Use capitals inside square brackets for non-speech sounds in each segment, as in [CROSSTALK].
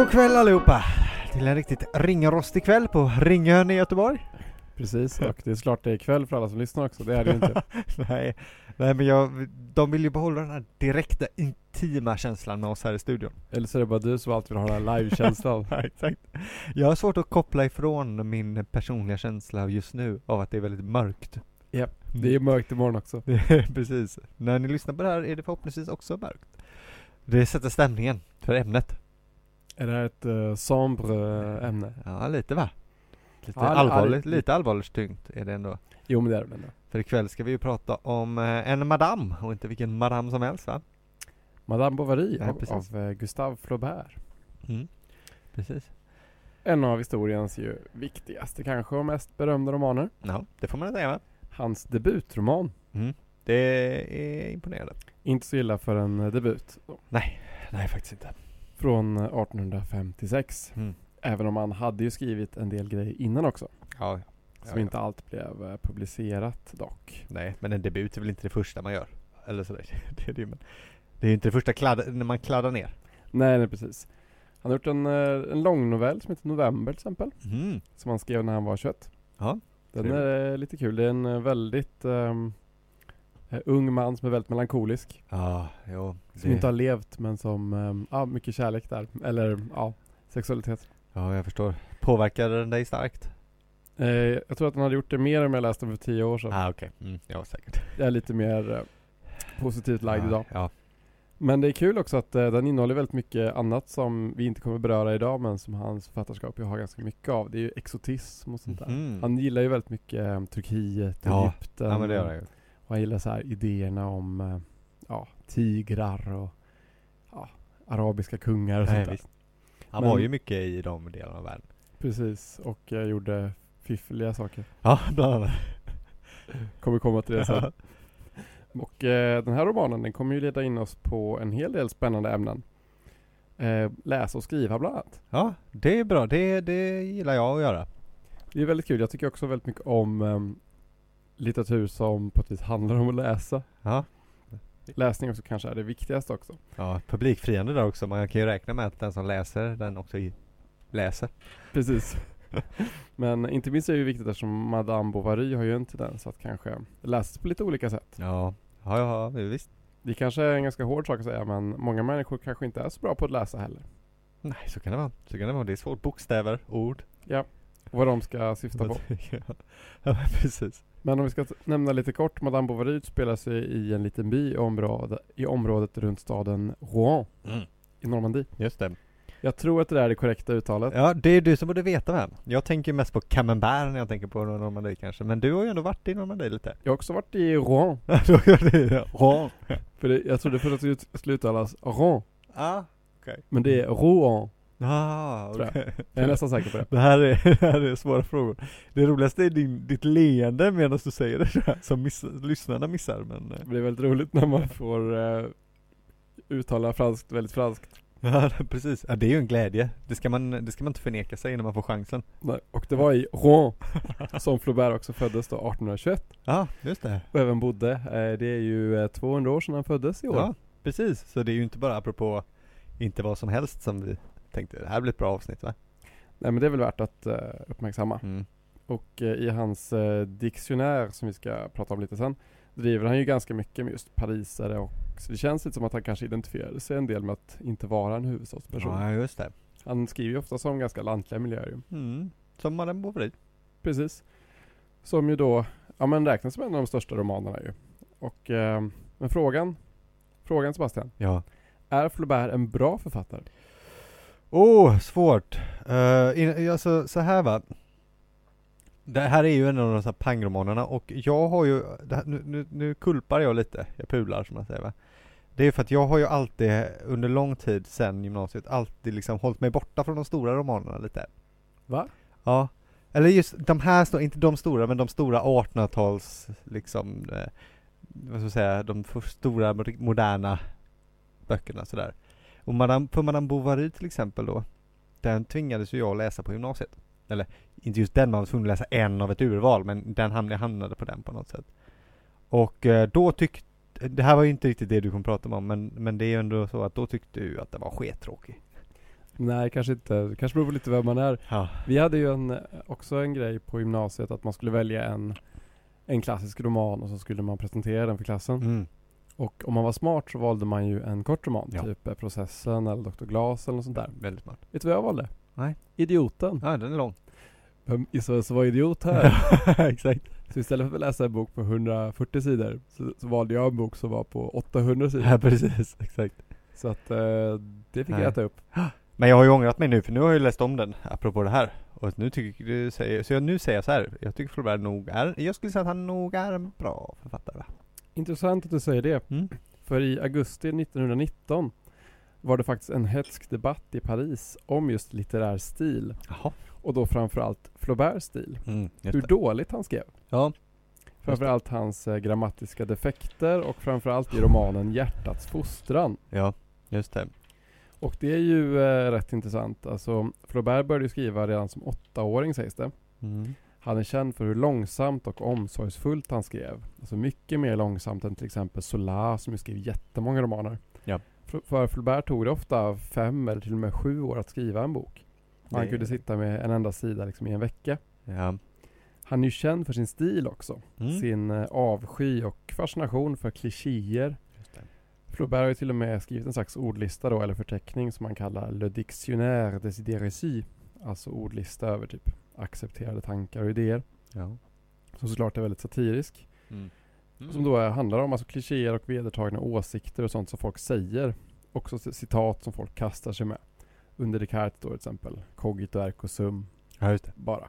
God kväll allihopa! Till en riktigt ringrostig kväll på Ringön i Göteborg. Precis, och det är klart det är kväll för alla som lyssnar också, det är det ju inte. [LAUGHS] nej, nej men jag, de vill ju behålla den här direkta intima känslan med oss här i studion. Eller så är det bara du som alltid vill ha den här live-känslan. [LAUGHS] Ja, exakt. Jag har svårt att koppla ifrån min personliga känsla just nu av att det är väldigt mörkt. Japp, det är mörkt imorgon också. [LAUGHS] Precis. När ni lyssnar på det här är det förhoppningsvis också mörkt. Det sätter stämningen för ämnet. Är det här ett uh, sombre ämne? Ja, lite va? Lite Ja, allvarligt, all- lite allvarligt tyngt är det ändå. Jo men det är det ändå. För ikväll ska vi ju prata om eh, en madam och inte vilken madam som helst va? Madame Bovary Ja, av, precis. av eh, Gustave Flaubert. Mm. Precis. En av historiens ju viktigaste kanske och mest berömda romaner. Ja, det får man säga va? Hans debutroman. Mm. Det är imponerande. Inte så illa för en eh, debut. Nej, faktiskt inte. Från eh, 1856. Mm. Även om han hade ju skrivit en del grejer innan också. Ja, Som ja, inte allt blev eh, publicerat dock. Nej, men en debut är väl inte det första man gör? Eller sådär. [LAUGHS] Det är det, men det är inte det första kladd, när man kladdar ner. Nej, nej precis. Han har gjort en, eh, en lång novell som heter November till exempel. Mm. Som han skrev när han var 21. Ja. Den är lite kul. Det är en eh, väldigt eh, ung man som är väldigt melankolisk. Ja, jo. Som inte har levt men som, um, ja mycket kärlek där. Eller ja, sexualitet. Ja, jag förstår. Påverkade den dig starkt? Eh, jag tror att han hade gjort det mer om jag läste den för tio år sedan. Ah, okej. Mm, ja, säkert. Jag är lite mer eh, positivt lagd ja, idag. Ja. Men det är kul också att eh, den innehåller väldigt mycket annat som vi inte kommer beröra idag men som hans författarskap ju har ganska mycket av. Det är ju exotism och sånt där. Mhm. Han gillar ju väldigt mycket eh, Turkiet, Ja. Egypten. Ja, men det gör jag ju. Och han gillar så här idéerna om eh, ja, tigrar och ja, arabiska kungar och Nej, sånt där. visst. Han Men- var ju mycket i de delarna av världen. Precis, och jag gjorde fiffliga saker. Ja, bland annat. Kommer komma till det sen. Och eh, den här romanen den kommer ju leda in oss på en hel del spännande ämnen. Eh, läsa och skriva bland annat. Ja, det är bra. Det, det gillar jag att göra. Det är väldigt kul. Jag tycker också väldigt mycket om ehm, litteratur som på ett vis handlar om att läsa. Ja. Läsning också kanske är det viktigaste också. Ja, publikfriande där också. Man kan ju räkna med att den som läser den också läser. Precis. [LAUGHS] Men inte minst är det viktigt eftersom Madame Bovary har ju en tendens att kanske läsas på lite olika sätt. Ja, ja, ja visst. Det kanske är en ganska hård sak att säga men många människor kanske inte är så bra på att läsa heller. Nej, så kan det vara. Så kan det vara. Det är svårt. Bokstäver, ord. Vad de ska syfta på. [LAUGHS] ja, precis. Men om vi ska nämna lite kort. Madame Bovary utspelar sig i en liten by i, område, i området runt staden Rouen Mm. i Normandie. Just det. Jag tror att det där är det korrekta uttalet. Ja, det är du som borde veta vem. Jag tänker mest på Camembert när jag tänker på Normandie kanske. Men du har ju ändå varit i Normandie lite. Jag har också varit i Rouen. [LAUGHS] Rouen. För det, jag trodde först att det skulle uttalas Rouen. Ja. Men det är Rouen. Ah, Tror okej. Jag är nästan säker på det. [LAUGHS] Det här är, [LAUGHS] det här är svåra frågor. Det roligaste är din, ditt leende medan du säger det [LAUGHS] jag, som miss, lyssnarna missar men eh, Det är väldigt roligt när man får uh, uttala franskt väldigt franskt. Ja precis, ja, det är ju en glädje. Det ska, man, det ska man inte förneka sig när man får chansen. Nej, Och det var i Rouen som Flaubert också föddes då 1821 Ja, just det. och även bodde. Eh, Det är ju eh, 200 år sedan han föddes i år. Ja, precis. Så det är ju inte bara apropå inte vad som helst som vi tänkte, det här blir ett bra avsnitt va? Nej men det är väl värt att eh, uppmärksamma. Mm. Och eh, i hans eh, diktionär som vi ska prata om lite sen driver han ju ganska mycket med just parisare och så det känns lite som att han kanske identifierade sig en del med att inte vara en huvudstadsperson. Ja, just det. Han skriver ju ofta som ganska lantliga miljöer. Mm. Som Madame Bovary. Precis. Som ju då, ja men räknas som en av de största romanerna ju. Och, men frågan, frågan Sebastian. Ja. Är Flaubert en bra författare? Oh, svårt. Uh, in, alltså, så här va. Det här är ju en av de här pangromanerna och jag har ju, här, nu, nu, nu kulpar jag lite, jag pular som man säger va. Det är för att jag har ju alltid under lång tid sedan gymnasiet alltid liksom hållit mig borta från de stora romanerna lite. Va? Ja. Eller just de här, inte de stora, men de stora 1800-tals, liksom, eh, vad ska jag säga, de stora moderna böckerna sådär. Och Madame, för Madame Bovary till exempel då, den tvingades ju jag läsa på gymnasiet. Eller, inte just den, man var tvungen att läsa en av ett urval, men den hamnade, hamnade på den på något sätt. Och eh, då tyckte, det här var ju inte riktigt det du kom prata om, men, men det är ju ändå så att då tyckte du att den var skittråkig. Nej, kanske inte. Kanske beror på lite vem man är. Ja. Vi hade ju en, också en grej på gymnasiet att man skulle välja en, en klassisk roman och så skulle man presentera den för klassen. Mm. Och om man var smart så valde man ju en kort roman, Ja. typ eh, Processen eller Dr. Glas eller något sånt där. Väldigt smart. Vet du vad jag valde? Nej. Idioten. Ja, den är lång. Vem gissar som var idiot här? [LAUGHS] Exakt. så istället för att läsa en bok på 140 sidor så, så valde jag en bok som var på 800 sidor. Ja, precis. Exakt. Så att eh, det fick Nej. jag äta upp. Men jag har ju ångrat mig nu, för nu har jag ju läst om den, apropå det här. Och nu tycker du säger, så jag, nu säger jag så här. Jag tycker Flaubert nog är, jag skulle säga att han nog är en bra författare? Intressant att du säger det. Mm. För i augusti 1919 var det faktiskt en hetsk debatt i Paris om just litterär stil. Jaha. Och då framförallt Flauberts stil. Mm, Hur dåligt han skrev. Ja. Framförallt hans eh, grammatiska defekter och framförallt i romanen Hjärtats fostran. Ja, just det. Och det är ju eh, rätt intressant. Alltså Flaubert började skriva redan som åttaåring sägs det. Mm. Han är känd för hur långsamt och omsorgsfullt han skrev. Alltså mycket mer långsamt än till exempel Zola som ju skrev jättemånga romaner. Ja. För, för Flaubert tog det ofta fem eller till och med sju år att skriva en bok. Och Han kunde sitta med en enda sida liksom i en vecka. Ja. Han är ju känd för sin stil också. Mm. Sin eh, avsky och fascination för klichéer. Flaubert har ju till och med skrivit en slags ordlista då, eller förteckning som man kallar Le Dictionnaire des idées reçues. Alltså ordlista över typ accepterade tankar och idéer. Ja. Som såklart är väldigt satirisk. Mm. Som då är, handlar om alltså klichéer och vedertagna åsikter och sånt som folk säger. Också citat som folk kastar sig med. Under Descartes då till exempel. Cogito ergo sum. Ja, just det. Bara.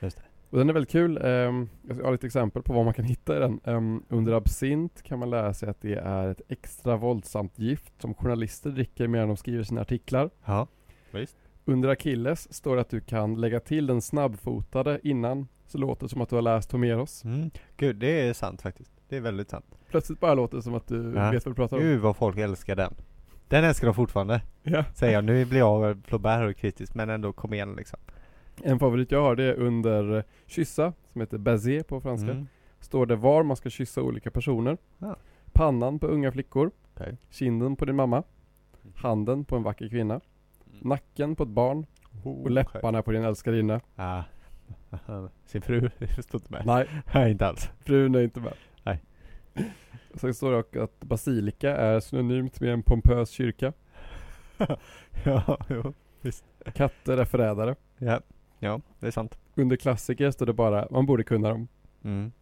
Just det. Och den är väldigt kul. Ehm, jag har lite exempel på vad man kan hitta i den. Ehm, under absint kan man läsa att det är ett extra våldsamt gift som journalister dricker medan de skriver sina artiklar. Ja. Visst. Under Achilles står det att du kan lägga till den snabbfotade innan så låter det som att du har läst Homeros. Mm. Gud, det är sant faktiskt. Det är väldigt sant. Plötsligt bara låter det som att du Ja. vet vad du pratar om. Gud vad folk älskar den. Den älskar de fortfarande, Ja. säger jag. Nu blir jag Flaubert och kritisk, men ändå kom igen liksom. En favorit jag har det är under kyssa, som heter baiser på franska. Mm. Står det var man ska kyssa olika personer. Ja. Pannan på unga flickor. Okej. Kinden på din mamma. Handen på en vacker kvinna. Nacken på ett barn. Och läpparna på din älskarinna. Ja. [LAUGHS] Sin fru, står inte med. Nej, Nej, inte alls. frun är inte med. Nej. Sen står det också att basilika är synonymt med en pompös kyrka. [LAUGHS] ja, jo. Katter är förrädare. Ja. ja, det är sant. Under klassiker står det bara, man borde kunna dem. Mm.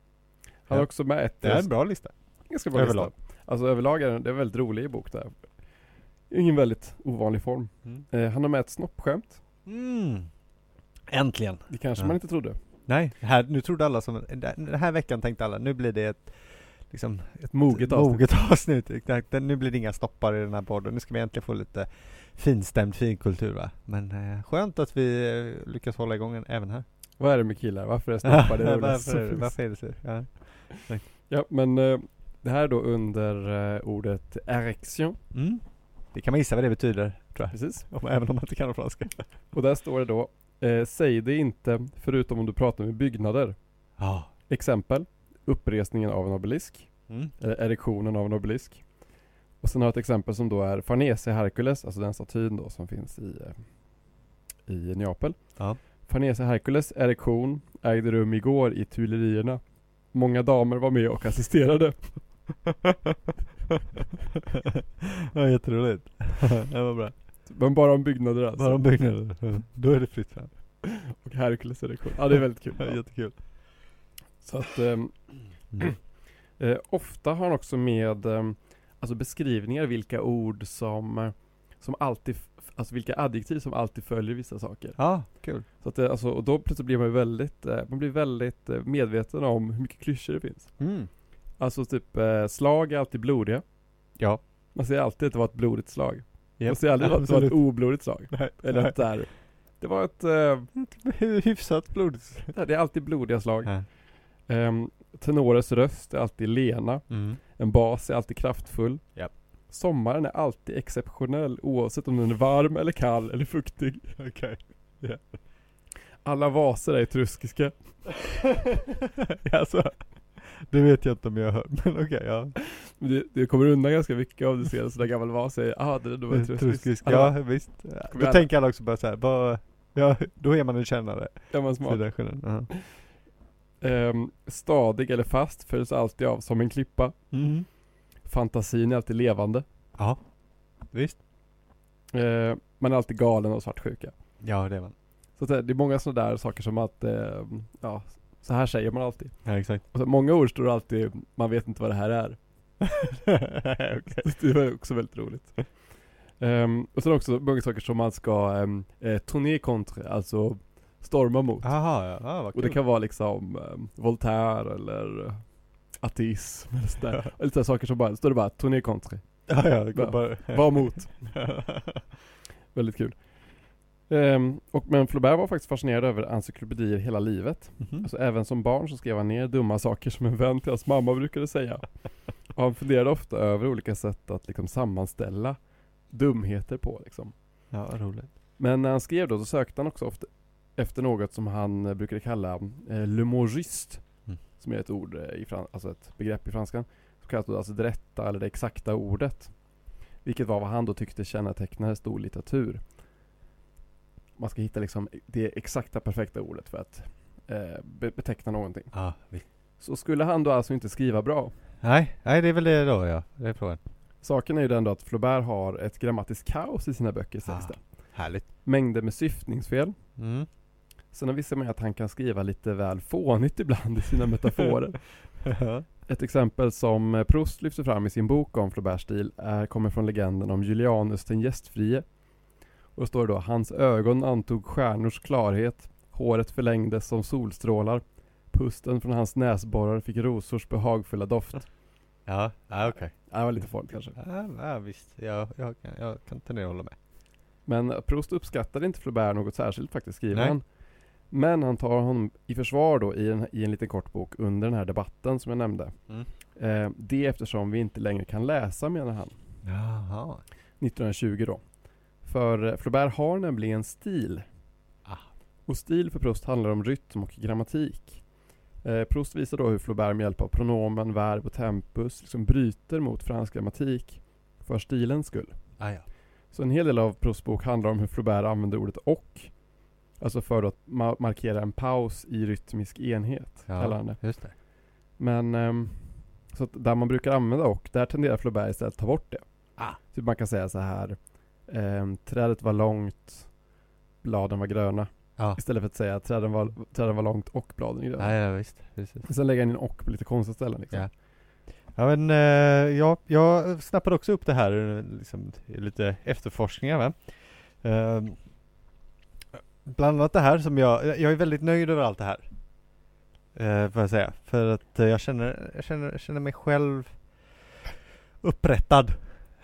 Han har Ja. också med ett Det är en bra lista. ganska bra överlag. lista. Alltså överlag är det, en väldigt rolig bok där. Ingen väldigt ovanlig form. Mm. Eh, han har med ett snoppskämt. Mm. Äntligen. Det kanske Ja. man inte trodde. Nej, här, nu trodde alla som, den här veckan tänkte alla, nu blir det ett liksom ett Moget avsnitt. moget [LAUGHS] avsnitt. Nu blir det inga stoppar i den här podden. Nu ska vi äntligen få lite finstämd finkultur va. Men eh, skönt att vi eh, lyckas hålla igång även här. Vad är det med killar? Varför är [LAUGHS] snoppar det varför, är det- varför är det så? Ja. Ja, men eh, det här är då under eh, ordet erection. Mm. Det kan man gissa vad det betyder, tror jag. Precis. Om, även om man inte kan franska. Och där står det då eh, Säg det inte förutom om du pratar med byggnader. Ja. Exempel Uppresningen av en obelisk. Mm. Eller erektionen av en obelisk. Och sen har jag ett exempel som då är Farnese Hercules, alltså den statyn då som finns i, eh, i Neapel. Ja. Farnese Hercules erektion ägde rum igår i Tuilerierna. Många damer var med och assisterade. [LAUGHS] [LAUGHS] ja, jätteroligt. [LAUGHS] det var bra. Men bara om byggnader alltså. Bara om byggnader. [LAUGHS] Då är det fritt fram. Och Hercules erektion. Ja det är väldigt kul. Ja, jättekul. Så att ehm, Mm. [CLEARS THROAT] eh, ofta har han också med ehm, alltså beskrivningar vilka ord som, eh, som alltid, alltså vilka adjektiv som alltid följer vissa saker. Ja, kul. Så att det, alltså, och då plötsligt blir man ju väldigt, eh, man blir väldigt eh, medveten om hur mycket klyschor det finns. Mm. Alltså typ eh, slag är alltid blodiga. Ja. Man säger alltid att det var ett blodigt slag. Man Japp, säger aldrig att det var ett oblodigt slag. Nej, Eller nej. att det var ett, eh, [LAUGHS] Hyfsat blodigt. det är alltid blodiga slag. Ja. Um, tenores röst är alltid lena. Mm. En bas är alltid kraftfull. Japp. Sommaren är alltid exceptionell oavsett om den är varm eller kall eller fuktig. [LAUGHS] Okej. Alla vaser är etruskiska. alltså, [LAUGHS] det vet jag inte om jag har hört, [LAUGHS] men okej, ja. Det, det kommer undan ganska mycket om du ser en sån där gammal vas säger ah det där var Eh, Truskisk, ja visst. Då alla- tänker alla också bara såhär, bara, ja då är man en kännare. Ja, man smart. där skillnaden. Ja. Ehm, stadig eller fast följs alltid av som en klippa. Mm. Fantasin är alltid levande. ja, visst. Ehm, man är alltid galen och svartsjuka. Ja det är man. Så det är många sådana där saker som att, ehm, ja, så här säger man alltid. Ja exakt. Och så många ord står alltid, man vet inte vad det här är. [LAUGHS] Okej. Det var också väldigt roligt. Ehm, och sen också många saker som man ska um, eh, tourner contre, alltså storma mot. Jaha, ja, ah, vad Och kul. det kan vara liksom ehm, Voltaire eller ateism eller sådär. [LAUGHS] Eller sådär saker som bara, står det bara tourner contre. Ja, ja, det går bara... Var mot. [LAUGHS] Väldigt kul. Ehm, och men Flaubert var faktiskt fascinerad över encyklopedier hela livet. Mhm. Alltså även som barn så skrev han ner dumma saker som en vän till hans mamma brukade säga. Och han funderade ofta över olika sätt att liksom sammanställa dumheter på liksom. Ja, roligt. Men när han skrev då så sökte han också ofta efter något som han eh, brukade kalla eh, le mot juste. Mm. Som är ett ord eh, i fran- alltså ett begrepp i franskan. Så kallas det alltså det rätta eller det exakta ordet. Vilket var vad han då tyckte kännetecknade stor litteratur. Man ska hitta liksom det exakta perfekta ordet för att eh, be- beteckna någonting. Visst. Så skulle han då alltså inte skriva bra. Nej, nej det är väl det då ja. Det är frågan. Saken är ju den då att Flaubert har ett grammatiskt kaos i sina böcker sägs Ah. det. Härligt. Mängder med syftningsfel. Mm. Sen har vi sett med att han kan skriva lite väl fånigt ibland i sina metaforer. [LAUGHS] Ett exempel som Proust lyfter fram i sin bok om Flauberts stil är, kommer från legenden om Julianus den gästfrie. Och står det då, hans ögon antog stjärnors klarhet, håret förlängdes som solstrålar, pusten från hans näsborrar fick rosors behagfulla doft. [LAUGHS] ja, ja okej. Ja, det var lite farligt kanske. Ja, ja visst. Jag, jag, kan, jag kan tendera att hålla med. Men Proust uppskattade inte Flaubert något särskilt faktiskt, skriver Nej. han. Men han tar honom i försvar då i en, i en liten kort bok under den här debatten som jag nämnde. Mm. Eh, det eftersom vi inte längre kan läsa menar han. Jaha. 1920 då. För Flaubert har nämligen stil. Ah. Och stil för Proust handlar om rytm och grammatik. Eh, Proust visar då hur Flaubert med hjälp av pronomen, verb och tempus liksom bryter mot fransk grammatik för stilens skull. Ah, ja. Så en hel del av Prousts bok handlar om hur Flaubert använder ordet och. Alltså för att ma- markera en paus i rytmisk enhet, kallar han det. just det. Men ehm, så att där man brukar använda och, där tenderar Flaubert istället att ta bort det. Ah. Typ man kan säga så här. Ehm, trädet var långt, bladen var gröna. Ja. Istället för att säga att träden var, träden var långt och bladen är gröna. Ja, ja visst. Precis. Sen lägger han in och på lite konstiga ställen liksom. Ja. Ja men eh, jag, jag snappade också upp det här eh, liksom, i lite efterforskningar va. Eh, bland annat det här som jag, jag är väldigt nöjd över allt det här. Eh, får jag säga. För att eh, jag känner, jag känner, jag känner mig själv upprättad.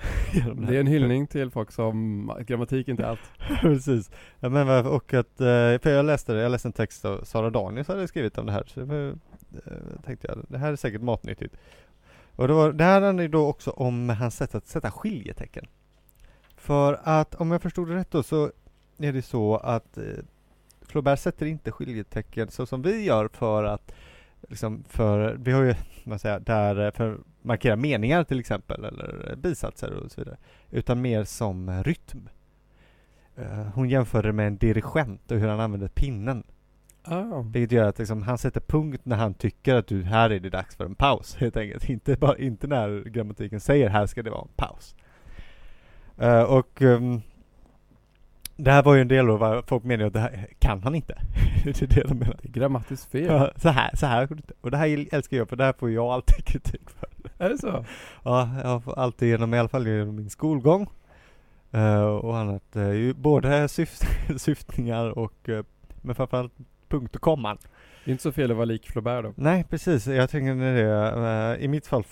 [LAUGHS] Det är en hyllning till folk som, grammatik är inte allt. [LAUGHS] Precis. Ja, men, vad- och att, eh, för jag läste det, jag läste en text av Sara Danius hade skrivit om det här. Så det var, eh, tänkte jag, det här är säkert matnyttigt. Och det, var, det här handlar ju då också om hans sätt att sätta skiljetecken. För att om jag förstod det rätt då så är det så att eh, Flaubert sätter inte skiljetecken så som vi gör för att liksom för, vi har ju, vad säger där eh, för att markera meningar till exempel eller bisatser och så vidare. Utan mer som eh, rytm. Eh, Hon jämför det med en dirigent och hur han använder pinnen. Ah. Vilket gör att liksom, han sätter punkt när han tycker att du, här är det dags för en paus helt enkelt. [LAUGHS] Inte, bara, inte när grammatiken säger här ska det vara en paus. Eh, och ehm, det här var ju en del av vad folk menar att det här kan han inte. [LAUGHS] det är det de menar. Det är grammatiskt fel. Ja, så här, så här. Och det här älskar jag för det här får jag alltid [LAUGHS] kritik för. Är det så? Ja, jag får alltid genom, i alla fall genom min skolgång. eh, och annat. Uh, både syft, [LAUGHS] syftningar och, uh, men framförallt punkt och komman. Det är inte så fel att vara lik Flaubert då. Nej, precis. Jag tänker när det, uh, i mitt fall,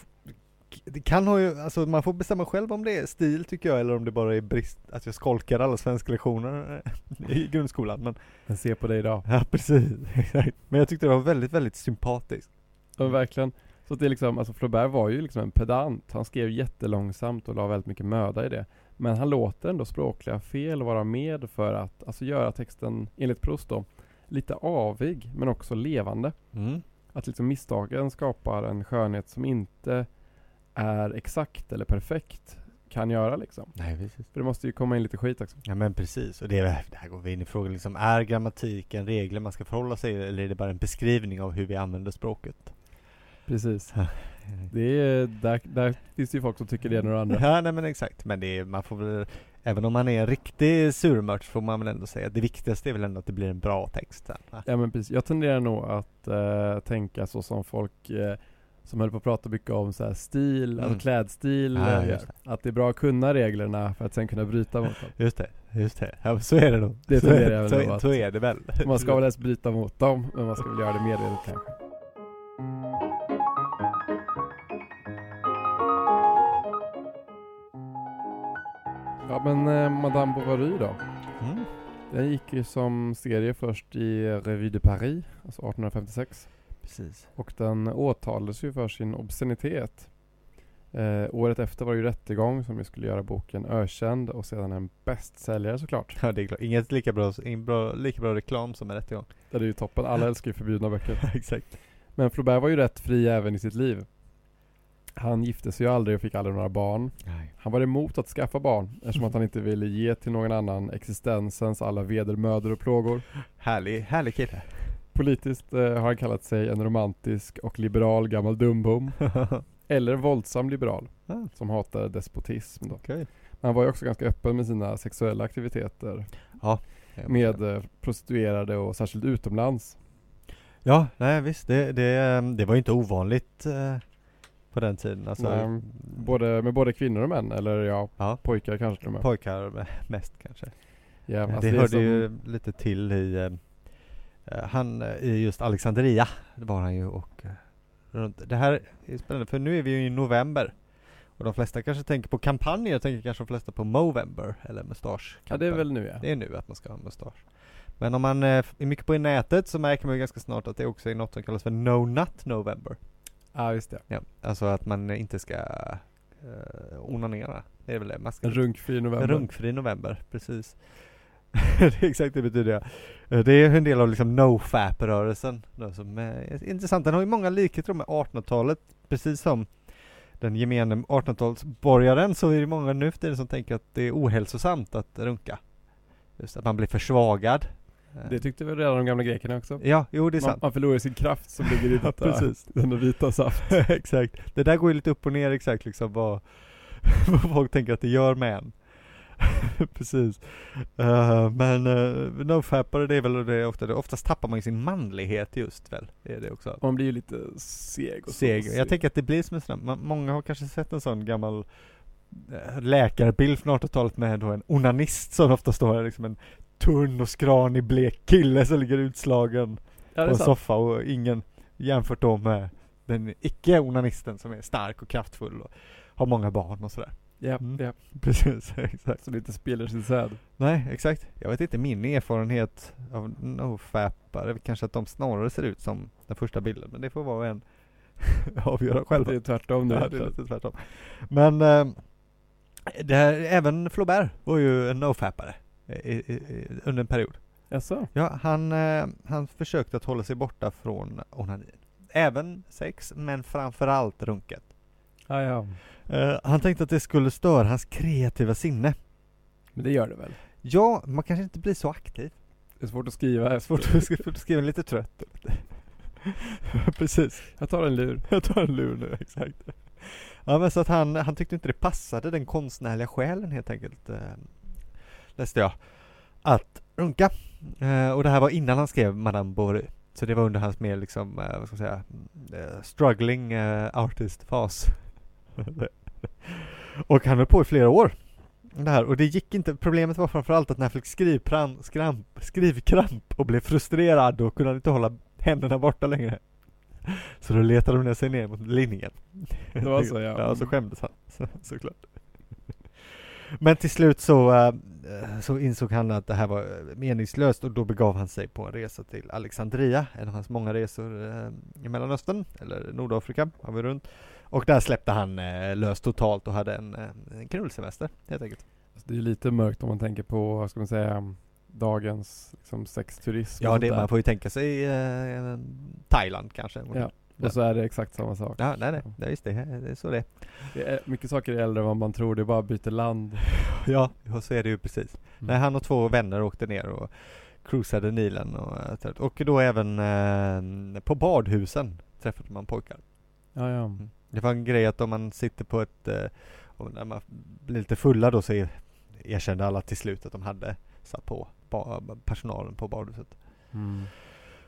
det kan ha ju, alltså man får bestämma själv om det är stil tycker jag, eller om det bara är brist, att jag skolkar alla svenska lektioner eh, [LAUGHS] i grundskolan. Men, Men se på dig idag. ja precis. [LAUGHS] Men jag tyckte det var väldigt, väldigt sympatiskt. Ja, verkligen. Så det är liksom, alltså Flaubert var ju liksom en pedant. Han skrev jättelångsamt och la väldigt mycket möda i det. Men han låter ändå språkliga fel vara med för att, alltså göra texten, enligt Proust då, lite avig men också levande. Mm. Att liksom misstagen skapar en skönhet som inte är exakt eller perfekt kan göra liksom. Nej, precis. För det måste ju komma in lite skit också. Ja men precis, och det, är, det här går vi in i frågan liksom, är grammatiken regler man ska förhålla sig eller är det bara en beskrivning av hur vi använder språket? Precis. Det är, där, där finns det ju folk som tycker det ena och det andra. Ja nej men exakt, men det är, man får väl Även om man är en riktig surmört får man väl ändå säga att det viktigaste är väl ändå att det blir en bra text sen? Ja men precis, jag tenderar nog att eh, tänka så som folk eh, som höll på att prata mycket om så stil, Mm. alltså klädstil, eh, just att det är bra att kunna reglerna för att sen kunna bryta mot dem. Just det, just det. Ja, så är det nog. Det så, tenderar jag väl så, att- så är det väl. Man ska väl helst bryta mot dem, men man ska väl göra det medvetet kanske. Ja men eh, Madame Bovary då? Mm. Den gick ju som serie först i Revue de Paris, alltså 1856. Precis. Och den åtalades ju för sin obscenitet. Eh, året efter var det ju rättegång som ju skulle göra boken ökänd och sedan en bästsäljare såklart. Ja det är klart. Inget lika bra, ingen bra, lika bra reklam som en rättegång. Det är ju toppen, alla [LAUGHS] älskar ju förbjudna böcker. [LAUGHS] Exakt. Men Flaubert var ju rätt fri även i sitt liv. Han gifte sig ju aldrig och fick aldrig några barn. Nej. Han var emot att skaffa barn eftersom att han inte ville ge till någon annan existensens alla vedermödor och plågor. [LAUGHS] Härlig, härlig kille. Politiskt eh, har han kallat sig en romantisk och liberal gammal dumbom. [LAUGHS] Eller våldsam liberal Ah. som hatar despotism då. Okej. Men han var ju också ganska öppen med sina sexuella aktiviteter Ja. med eh, prostituerade och särskilt utomlands. Ja, nej visst. Det, det, det var ju inte ovanligt eh, på den tiden. Alltså, Nej, Både, med både kvinnor och män, eller ja, Ja, pojkar kanske och med. pojkar mest kanske. Ja, alltså det är hörde som- ju lite till i eh, eh, han eh, i just Alexandria. Det var han ju och eh, runt. Det här är spännande för nu är vi ju i november. Och de flesta kanske tänker på kampanjer, tänker kanske de flesta på Movember eller mustasch. Ja det är väl nu ja. Det är nu att man ska ha mustasch. Men om man eh, är mycket på i nätet så märker man ju ganska snart att det också är något som kallas för No Nut November. Ja just det. Ja, alltså att man inte ska uh, onanera. Det är väl det. Man ska runkfri november. runkfri november, precis. [LAUGHS] det är exakt det betyder jag. Eh, Det är en del av liksom NoFap-rörelsen som är intressant. Den har ju många likheter med 1800-talet, precis som den gemene 1800-talsborgaren så är det många nu för tiden som tänker att det är ohälsosamt att runka. Just att man blir försvagad. Eh, Det tyckte väl redan de gamla grekerna också? Ja, jo det är Man, sant. man förlorar sin kraft som ligger i [LAUGHS] detta, precis. [LAUGHS] denna vita saft. exakt. Det där går ju lite upp och ner exakt liksom vad, vad folk tänker att det gör med en. [LAUGHS] Precis. Eh, men uh, nofappare det är väl det ofta, det, oftast tappar man ju sin manlighet just väl. Är det också. Man blir ju lite seg och Seg. så. Jag tänker att det blir som en sån man, många har kanske sett en sån gammal eh, läkarbild från 1800-talet med då en onanist som ofta står här, liksom en tunn och skranig blek kille som ligger utslagen ja, på är en sant. soffa och ingen jämfört då med den icke-onanisten som är stark och kraftfull och har många barn och sådär. Ja, Mm. ja. [LAUGHS] Precis, [LAUGHS] exakt. Som inte spelar sin säd. Nej, exakt. Jag vet inte, min erfarenhet av är väl kanske att de snarare ser ut som den första bilden, men det får var och en [LAUGHS] avgöra själva. Det är tvärtom nu. Ja, det är lite tvärtom. Men eh, det här, även Flaubert var ju en nofappare i, i, i, under en period. Jaså? Ja, han, eh, han försökte att hålla sig borta från onanin. Även sex, men framförallt runket. Ja, ja. Eh, han tänkte att det skulle störa hans kreativa sinne. Men det gör det väl? Ja, man kanske inte blir så aktiv. Det är svårt att skriva. Det är svårt [LAUGHS] att skriva, skriva lite trött. [LAUGHS] Precis. Jag tar en lur. [LAUGHS] Jag tar en lur nu, exakt. Ja men så att han, han tyckte inte det passade den konstnärliga själen helt enkelt. Eh, läste jag. Att runka. Eh, och det här var innan han skrev Madame Bovary. Så det var under hans mer liksom, eh, vad ska man säga, eh, struggling eh, artist-fas. [LAUGHS] och han höll på i flera år. Det här, och det gick inte, problemet var framförallt att när han fick skrivkramp, skramp, skrivkramp och blev frustrerad då kunde han inte hålla händerna borta längre. Så då letade de ner sig ner mot linningen. Det var så, ja. Ja, så skämdes han så, såklart. Men till slut så, eh, så insåg han att det här var eh, meningslöst och då begav han sig på en resa till Alexandria, en av hans många resor eh, i Mellanöstern, eller Nordafrika, har vi runt. Och där släppte han eh, lös totalt och hade en, en knullsemester helt enkelt. Alltså, det är lite mörkt om man tänker på, vad ska man säga, dagens liksom, sexturism. Ja, det, man får ju tänka sig eh, Thailand kanske. Ja. Och så är det exakt samma sak. Ja, nej, nej, är just det. Det är så det. Det är mycket saker är äldre än vad man tror, det är bara byter land. [LAUGHS] Ja, så är det ju precis. Mm. Nej, han och två vänner åkte ner och cruisade Nilen och, eh, och då även eh, på badhusen träffade man pojkar. Ja, ja. Mm. Det var en grej att om man sitter på ett, eh, och när man blir lite fulla då så er- erkände alla till slut att de hade satt på personalen på badhuset. Mm.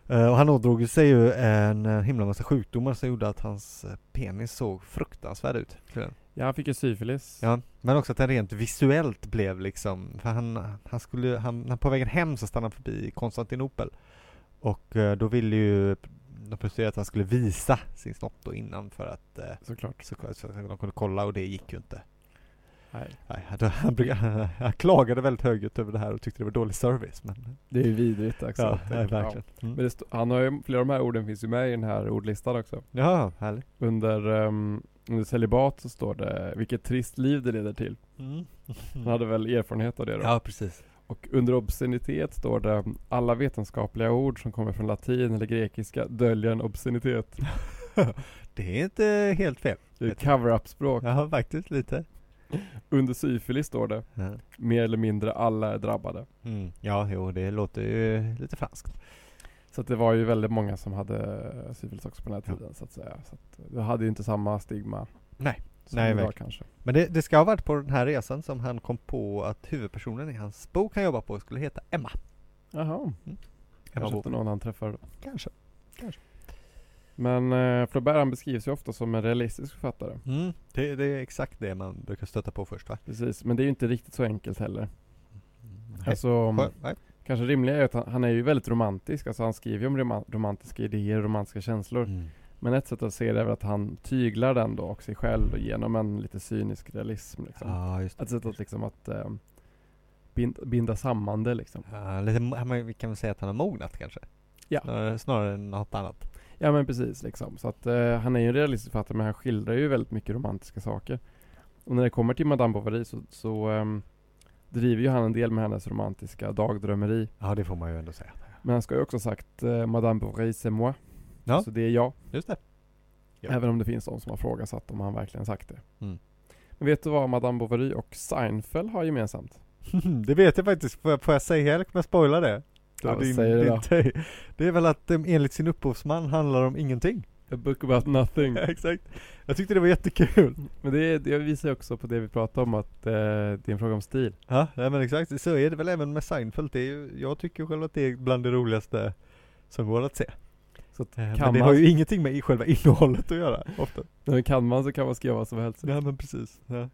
Eh, och han ådrog sig ju en eh, himla massa sjukdomar som gjorde att hans eh, penis såg fruktansvärd ut. Ja, han fick ju syfilis. Ja, men också att den rent visuellt blev liksom, för han, han skulle, han, på vägen hem så stannade han förbi Konstantinopel. Och eh, då ville ju de prostituerade att han skulle visa sin snopp då innan för att eh, Såklart. så, så att de kunde kolla och det gick ju inte. Nej. Nej, han, han, [LAUGHS] han, klagade väldigt högljutt över det här och tyckte det var dålig service. Men, Det är ju vidrigt också. ja, nej, verkligen. Men Mm. st- han har ju, flera av de här orden finns ju med i den här ordlistan också. Ja, härligt. Under, um, under celibat så står det vilket trist liv det leder till. Han hade väl erfarenhet av det då. Ja, precis. Och under obscenitet står det alla vetenskapliga ord som kommer från latin eller grekiska döljer en obscenitet. [LAUGHS] Det är inte helt fel. Det är ett cover-up språk. Ja, faktiskt lite. Under syfilis står det Ja. mer eller mindre alla är drabbade. Mm. Ja, jo, det låter ju lite franskt. Så det var ju väldigt många som hade syfilis också på den här tiden så att säga. Så att det hade ju inte samma stigma. Nej. Nej, verkligen. kanske. Men det, det ska ha varit på den här resan som han kom på att huvudpersonen i hans bok han jobbar på skulle heta Emma. Jaha. Emma Kanske inte någon han träffade. Kanske. Men eh, Flaubert han beskrivs ju ofta som en realistisk författare. Mm. Det, det är exakt det man brukar stöta på först va? Precis, men det är ju inte riktigt så enkelt heller. Nej. Alltså, Skö- nej. kanske rimliga är att han, han är ju väldigt romantisk. Alltså han skriver ju om roma- romantiska idéer och romantiska känslor. Mm. Men ett sätt att se det är väl att han tyglar den då och sig själv genom en lite cynisk realism liksom. Ja, just det. Ett sätt att liksom att eh, binda, binda samman det liksom. Ja, lite, vi kan väl säga att han har mognat kanske? Ja. Snarare, snarare än något annat. Ja men precis liksom. Så att eh, han är ju en realistisk författare men han skildrar ju väldigt mycket romantiska saker. Och när det kommer till Madame Bovary så, så ehm, driver ju han en del med hennes romantiska dagdrömmeri. Ja, det får man ju ändå säga. Men han ska ju också ha sagt eh, Madame Bovary c'est moi. Ja. Så det är jag. Just det. Ja. Även om det finns de som har frågasatt om han verkligen sagt det. Mm. Men vet du vad Madame Bovary och Seinfeld har gemensamt? [LAUGHS] det vet jag faktiskt. Får jag, får jag säga eller kommer jag spoila det? Ja, vad säger du då? te- det är väl att de, enligt sin upphovsman handlar om ingenting. A book about nothing. [LAUGHS] Exakt. Jag tyckte det var jättekul. Men det, det visar också på det vi pratade om att eh, det är en fråga om stil. Ja, nej, men exakt. Så är det väl även med Seinfeld. Det är jag tycker själv att det är bland det roligaste som går att se. Så att Eh, Men det man, har ju ingenting med själva innehållet att göra, ofta. men kan man så kan man skriva vad som helst. Ja men precis. Ja.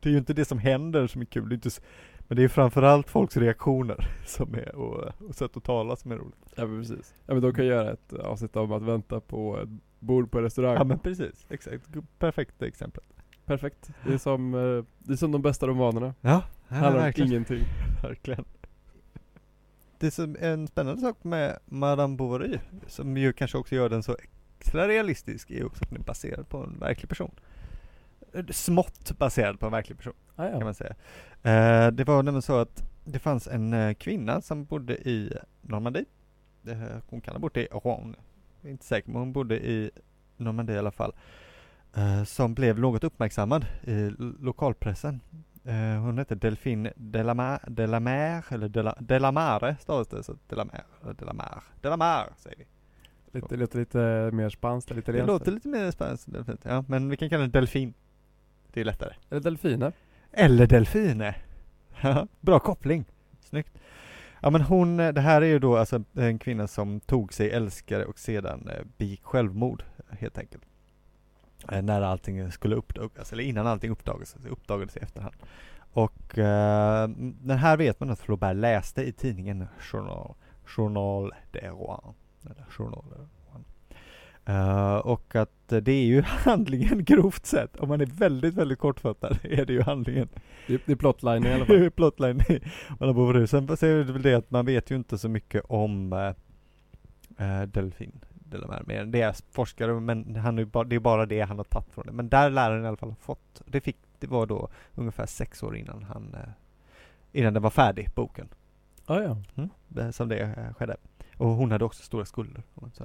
Det är ju inte det som händer som är kul, det är inte, s- men det är framförallt folks reaktioner [LAUGHS] som är, och, och sätt att tala som är roligt. Ja men precis. Ja men de kan göra ett avsnitt om att vänta på ett bord på restaurang. Ja men precis, exakt. Perfekt exempel. Perfekt. Det är som, eh, det är som de bästa romanerna. Ja, Det handlar om ingenting. [LAUGHS] verkligen. Det är som en spännande sak med Madame Bovary, som ju kanske också gör den så extra realistisk, är också att den är baserad på en verklig person. Smått baserad på en verklig person. Ah, kan ja. man säga. Eh, det var nämligen så att det fanns en eh, kvinna som bodde i Normandie. Hon kan ha bott i Rouen. Är inte säker, men hon bodde i Normandie i alla fall. Eh, som blev något uppmärksammad i lokalpressen. Eh, hon hette Delphine Delamare, Delamare eller Dela, Delamare stavas det, så Delamare, Delamare, Delamare säger vi. Lite, det låter lite mer spanskt eller Det italienskt. låter lite mer Delphine. ja, men vi kan kalla den Delfin. Det är lättare. Eller delfiner. Eller delfiner. [LAUGHS] Ja, Bra koppling. Snyggt. Ja men hon, det här är ju då alltså en kvinna som tog sig älskare och sedan eh, begick självmord helt enkelt. Eh, När allting skulle uppdagas, eller innan allting uppdagades, det uppdagades i efterhand. Och eh, den här vet man att Flaubert läste i tidningen Journal, Journal de Rouen. Eller Journal de Rouen. Eh, och att eh, det är ju [LAUGHS] handlingen grovt sett, om man är väldigt, väldigt kortfattad, [LAUGHS] är det ju handlingen. Det, det är plotline i alla [LAUGHS] Det fall. är plotline i Bovary. Sen så är det väl det att man vet ju inte så mycket om äh, äh, Delamere mer än det är forskare, men han är bara, det är bara det han har tagit från det. Men där lär han i alla fall ha fått. Det fick, det var då ungefär sex år innan han, äh, innan den var färdig, boken. Ah, ja. Mm, som det äh, skedde. Och hon hade också stora skulder. Så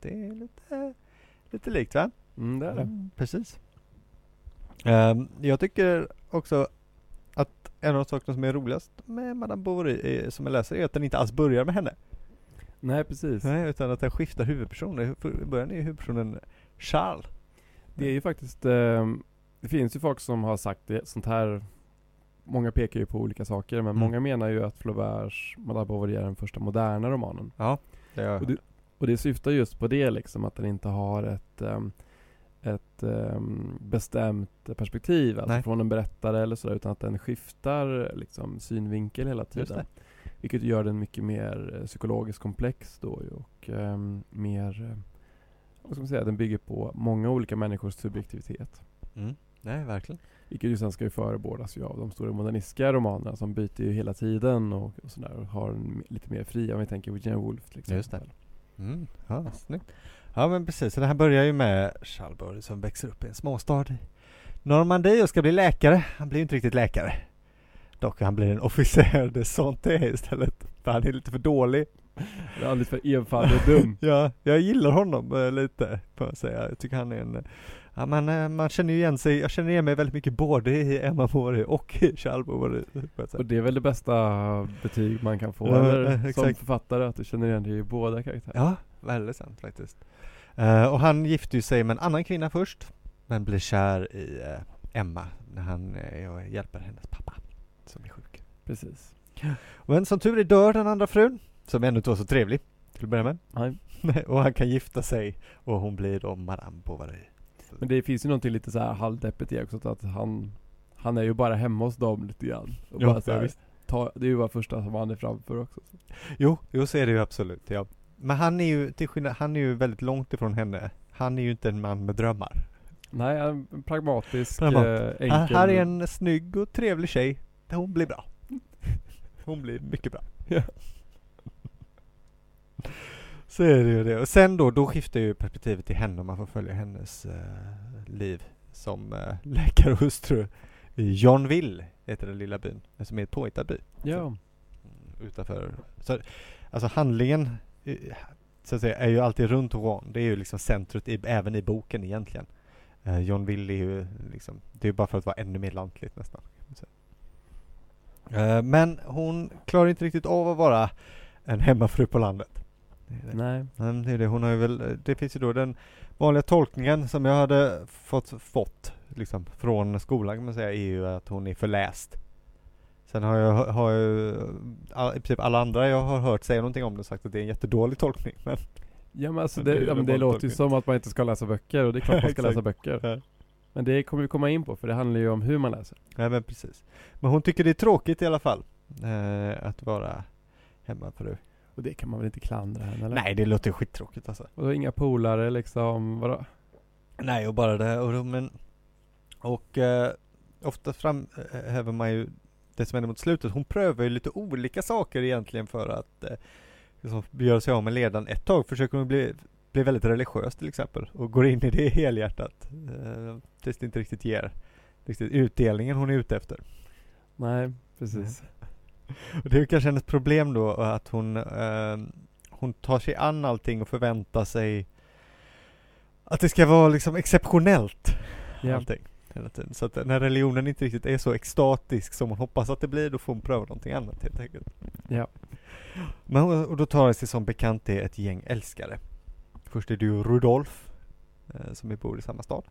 det är lite, lite likt va? Mm, det är det. Mm, precis. Ehm, jag tycker också att en av de sakerna som är roligast med Madame Bovary är, som jag läser är att den inte alls börjar med henne. Nej, precis. Nej, utan att den skiftar huvudperson. I början är huvudpersonen Charles. Det är ju faktiskt, eh, det finns ju folk som har sagt det, sånt här Många pekar ju på olika saker men Mm. många menar ju att Flauberts Madame Bovary är den första moderna romanen. Ja, det Och det, och det syftar just på det liksom, att den inte har ett, ehm, ett ehm, bestämt perspektiv, alltså Nej. från en berättare eller sådär, utan att den skiftar liksom synvinkel hela tiden. Vilket gör den mycket mer eh, psykologiskt komplex då och ehm, mer, eh, vad ska man säga, den bygger på många olika människors subjektivitet. Mm. Nej, verkligen. Vilket ju sen ska ju förebådas ju av de stora modernistiska romanerna som byter ju hela tiden och, och sådär och har en, lite mer fri, om vi tänker Virginia Woolf till exempel. Just det. Mm. Ja, snyggt. Ja men precis, så det här börjar ju med Charles Bovary som växer upp i en småstad i Normandie och ska bli läkare. Han blir ju inte riktigt läkare. Dock han blir en officer de santé istället. För han är lite för dålig. Det är alldeles för enfaldig och dum. [LAUGHS] Ja, jag gillar honom eh, lite, får jag säga. Jag tycker han är en, eh, ja man, eh, man känner ju igen sig, jag känner igen mig väldigt mycket både i Emma Bovary och i jag säga. Och det är väl det bästa betyg man kan få Ja, eller, som författare, att du känner igen dig i båda karaktärerna. Ja, väldigt sant faktiskt. Eh, och han gifter ju sig med en annan kvinna först, men blir kär i eh, Emma när han eh, hjälper hennes pappa som är sjuk. Precis. Men som tur är dör den andra frun, som ännu inte var så trevlig till att börja med. Nej. [LAUGHS] och han kan gifta sig och hon blir då Madame Bovary. Men det finns ju någonting lite så här halvdeppigt i också, att han Han är ju bara hemma hos dem lite grann. Och Ja, bara så ja, här, visst. ta, det är ju bara första som han är framför också. Så. Jo, jo så är det ju absolut, ja. Men han är ju, till skillnad, han är ju väldigt långt ifrån henne. Han är ju inte en man med drömmar. Nej, en pragmatisk, Pragmat. eh, enkel. Han, här är en snygg och trevlig tjej. Hon blir bra. Hon blir mycket bra. Ja. Så är det ju det. Och sen då, då skiftar ju perspektivet till henne och man får följa hennes eh, liv som eh, läkare och hustru i Johnville, heter den lilla byn, som är ett påhittad by. Ja. Mm, utanför. Så, alltså handlingen eh, så att säga, är ju alltid runt Rouen. Det är ju liksom centret i, även i boken egentligen. Uh, John Will är ju liksom, det är ju bara för att vara ännu mer lantligt nästan. kan man säga. Eh, men hon klarar inte riktigt av att vara en hemmafru på landet. Nej. Det är det. Hon har ju väl, det finns ju då den vanliga tolkningen som jag hade fått, fått liksom från skolan kan man säga är ju att hon är förläst. Sen har jag, har jag all, i princip alla andra jag har hört säga någonting om det sagt att det är en jättedålig tolkning. Men Ja men alltså [LAUGHS] det det, ja, men det låter ju som att man inte ska läsa böcker och det är klart man ska [LAUGHS] läsa böcker. Ja. Men det kommer vi komma in på för det handlar ju om hur man läser. Nej men precis. Men hon tycker det är tråkigt i alla fall. Eh, att vara hemmafru. Och det kan man väl inte klandra henne eller? Nej det låter skittråkigt alltså. Och inga polare liksom, vadå? Nej och bara det och då, men Och eh, ofta framhäver man ju det som händer mot slutet. Hon prövar ju lite olika saker egentligen för att eh, liksom göra sig av med ledan. Ett tag försöker hon bli, bli väldigt religiös till exempel och går in i det helhjärtat. Eh, tills det inte riktigt ger riktigt utdelningen hon är ute efter. Nej, precis. [LAUGHS] Och det är kanske hennes problem då att hon, eh, hon tar sig an allting och förväntar sig att det ska vara liksom exceptionellt Ja. allting. Så att när religionen inte riktigt är så extatisk som hon hoppas att det blir, då får hon pröva någonting annat helt enkelt. Ja. Men och då tar det sig som bekant det ett gäng älskare. Först är det ju Rudolf, eh, som bor i samma stad.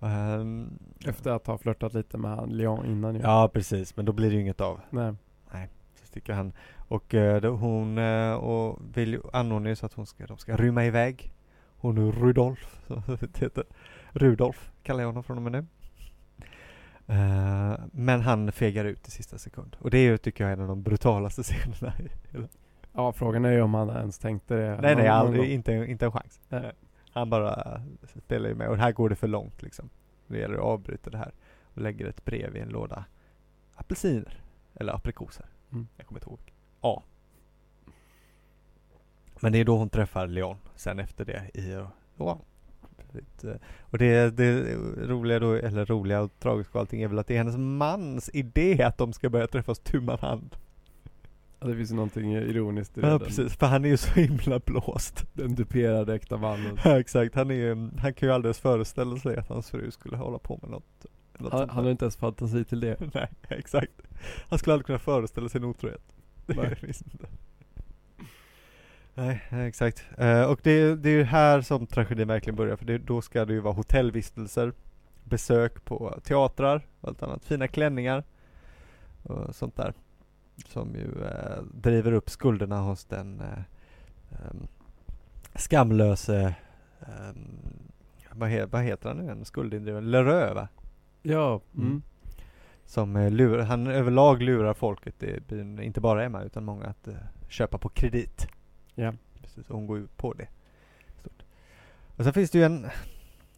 Ehm, Efter att ha flörtat lite med han Leon innan ju. Ja precis, men då blir det ju inget av. Nej. Så sticker han. Och eh, då hon eh, och vill anordna ju så att hon ska, de ska rymma iväg. Hon och Rudolf, [LAUGHS] så det heter. Rudolf kallar jag honom från och med nu. Eh, men han fegar ut i sista sekund. Och det är tycker jag, en av de brutalaste scenerna. i hela- Ja, frågan är ju om han ens tänkte det. nej, nej, aldrig, inte, inte en chans. Nej. Han bara spelar ju med. Och här går det för långt liksom. Det gäller att avbryta det här. Och lägger ett brev i en låda apelsiner. Eller aprikoser. Mm. Jag kommer inte ihåg. Ja. Men det är då hon träffar Leon sen efter det i Rouen. Det- Och det, det roliga då, eller roliga och tragiska och allting är väl att det är hennes mans idé att de ska börja träffas tu hand. Ja, det finns ju någonting ironiskt i Ja den, precis, för han är ju så himla blåst. den duperade äkta mannen. Ja exakt, han är han kan ju alldeles föreställa sig att hans fru skulle hålla på med något. något Han, han har inte ens fantasi till det. [LAUGHS] Nej, exakt. Han skulle aldrig kunna föreställa sig en otrohet. Det Nej. finns inte. Nej, exakt. Eh, och det, det är ju här som tragedin verkligen börjar, för det, då ska det ju vara hotellvistelser, besök på teatrar och allt annat, fina klänningar och sånt där. Som ju eh, driver upp skulderna hos den eh, skamlöse, ehm, vad, he, vad heter han nu igen, skuldindrivaren, Lerö va? Ja, mm. Mm. Som eh, lurar, han överlag lurar folket i byn, inte bara Emma utan många att eh, köpa på kredit. ja. Precis, och hon går ju på det. Stort. Och sen finns det ju en,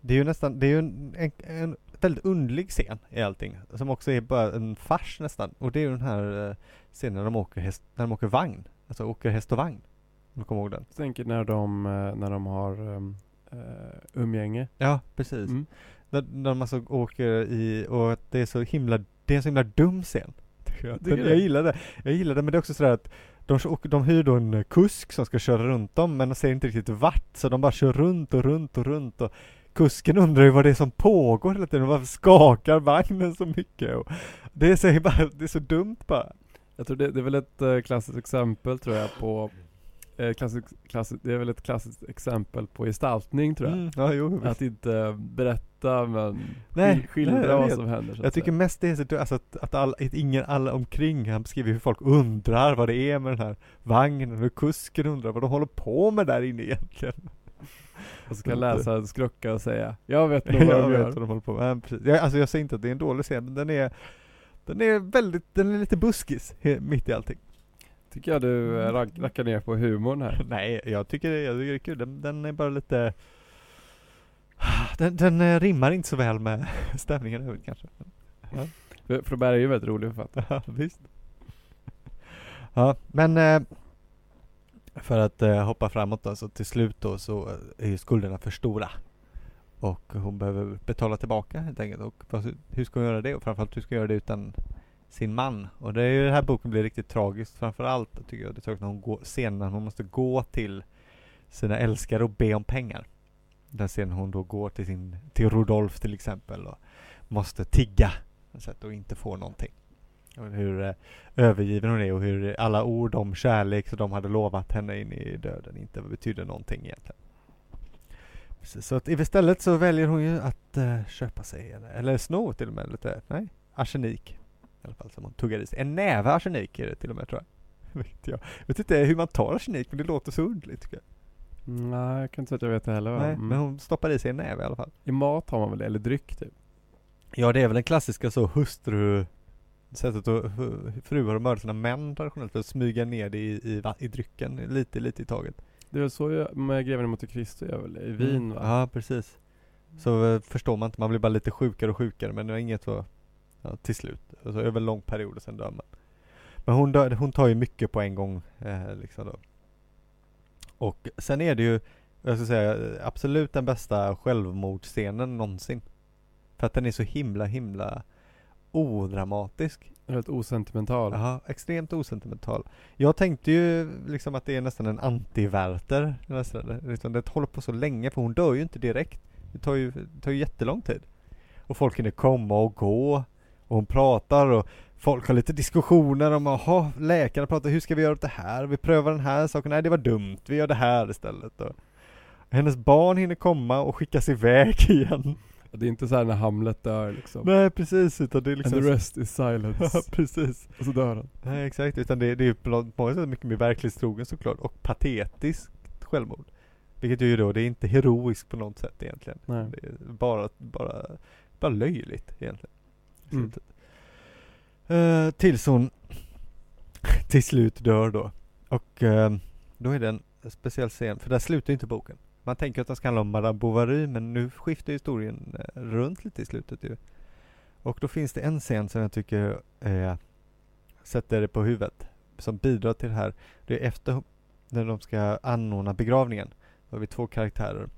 det är ju nästan, det är ju en, en, en väldigt underlig scen i allting. Som också är bara en fars nästan. Och det är ju den här eh, scenen när de åker, häst, när de åker vagn. Alltså åker häst och vagn. Om du kommer ihåg den? Jag tänker när de, eh, när de har um, umgänge. Ja, precis. Mm. När, när de alltså åker i, och att det är så himla, det är en så himla dum scen. [LAUGHS] Jag. Du? jag gillar det. Jag gillar det, men det är också sådär att de, de hyr då en kusk som ska köra runt dem, men de ser inte riktigt vart, så de bara kör runt och runt och runt och kusken undrar ju vad det är som pågår hela tiden, varför skakar vagnen så mycket? Och det, är så, bara, det är så dumt bara. Jag tror det, det är väl ett eh, klassiskt exempel tror jag på eh, klassisk, klassisk, Det är väl ett klassiskt exempel på gestaltning tror jag. Mm, ja, jo. Att inte berätta men Nej, skil- skildra nej, vad som händer Jag tycker mest det är så alltså att, att, all, att ingen, alla omkring, han beskriver hur folk undrar vad det är med den här vagnen, hur kusken undrar vad de håller på med där inne egentligen. Och så kan läsaren skrucka och säga Jag vet nog [LAUGHS] jag vad de vet gör. vad de håller på med. Ja. Jag, alltså jag säger inte att det är en dålig scen, men den är Den är väldigt, den är lite buskis mitt i allting. Tycker jag du eh, rack, rackar ner på humorn här. [LAUGHS] Nej, jag tycker det, jag tycker det är kul. Den, den är bara lite den, den eh, rimmar inte så väl med [LAUGHS] stämningen övrigt kanske. För Froberg är ju en väldigt rolig författare. Ja, visst. Ja, men eh, för att eh, hoppa framåt då, så till slut då så är ju skulderna för stora. Och hon behöver betala tillbaka helt enkelt. Och hur ska hon göra det? Och framförallt hur ska hon göra det utan sin man? Och det är ju den här boken blir riktigt tragiskt framförallt tycker jag. Det är tragiskt när hon går, scenen när hon måste gå till sina älskare och be om pengar. Den scenen hon då går till sin, till Rudolf till exempel och måste tigga och inte får någonting. Och hur eh, övergiven hon är och hur alla ord om kärlek som de hade lovat henne in i döden inte betyder någonting egentligen. Precis, så att istället så väljer hon ju att eh, köpa sig, en, eller sno till och med lite, nej, arsenik. I alla fall som hon tuggar i sig. En näve arsenik är det till och med tror jag. [LAUGHS] Vet jag. jag vet inte hur man tar arsenik men det låter så underligt tycker jag. Mm, Nej, jag kan inte säga att jag vet det heller. Nej, Mm. men hon stoppar i sig en näve i alla fall. I mat har man väl det, eller dryck typ? Ja det är väl den klassiska så hustru sättet att hu- fruar och mörda sina män traditionellt för att smyga ner det i, i, i drycken lite, lite i taget. Det är väl så jag, med Greven mot Kristi gör väl, i Wien va? Ja precis. Så eh, förstår man inte, man blir bara lite sjukare och sjukare men det är inget så ja, till slut. Alltså över en lång period och sen dör man. Men hon, dör, hon tar ju mycket på en gång eh, liksom då. Och sen är det ju, jag ska säga, absolut den bästa självmordsscenen någonsin. För att den är så himla himla odramatisk. Helt osentimental. Ja, extremt osentimental. Jag tänkte ju liksom att det är nästan en anti-Werther. nästan. Liksom, Det håller på så länge för hon dör ju inte direkt. Det tar ju, det tar ju jättelång tid. Och folk hinner komma och gå. Och hon pratar och folk har lite diskussioner om, jaha, läkarna pratar, hur ska vi göra åt det här? Vi prövar den här saken, nej det var dumt, vi gör det här istället. Och hennes barn hinner komma och skickas iväg [LAUGHS] igen. Det är inte så här när Hamlet dör liksom. Nej precis, utan det är And liksom the rest is silence. [LAUGHS] Ja, precis. och så dör han. Nej exakt, utan det, det är på många sätt mycket mer verklighetstrogen såklart och patetiskt självmord. Vilket ju då, det är inte heroiskt på något sätt egentligen. Nej. Det är bara, bara, bara löjligt egentligen. Mm. Eh, tills hon [LAUGHS] till slut dör då. Och eh, då är det en speciell scen, för där slutar inte boken. Man tänker att den ska handla om Madame Bovary, men nu skiftar historien eh, runt lite i slutet ju. Och då finns det en scen som jag tycker eh, sätter det på huvudet, som bidrar till det här. Det är efter när de ska anordna begravningen. Då har vi två karaktärer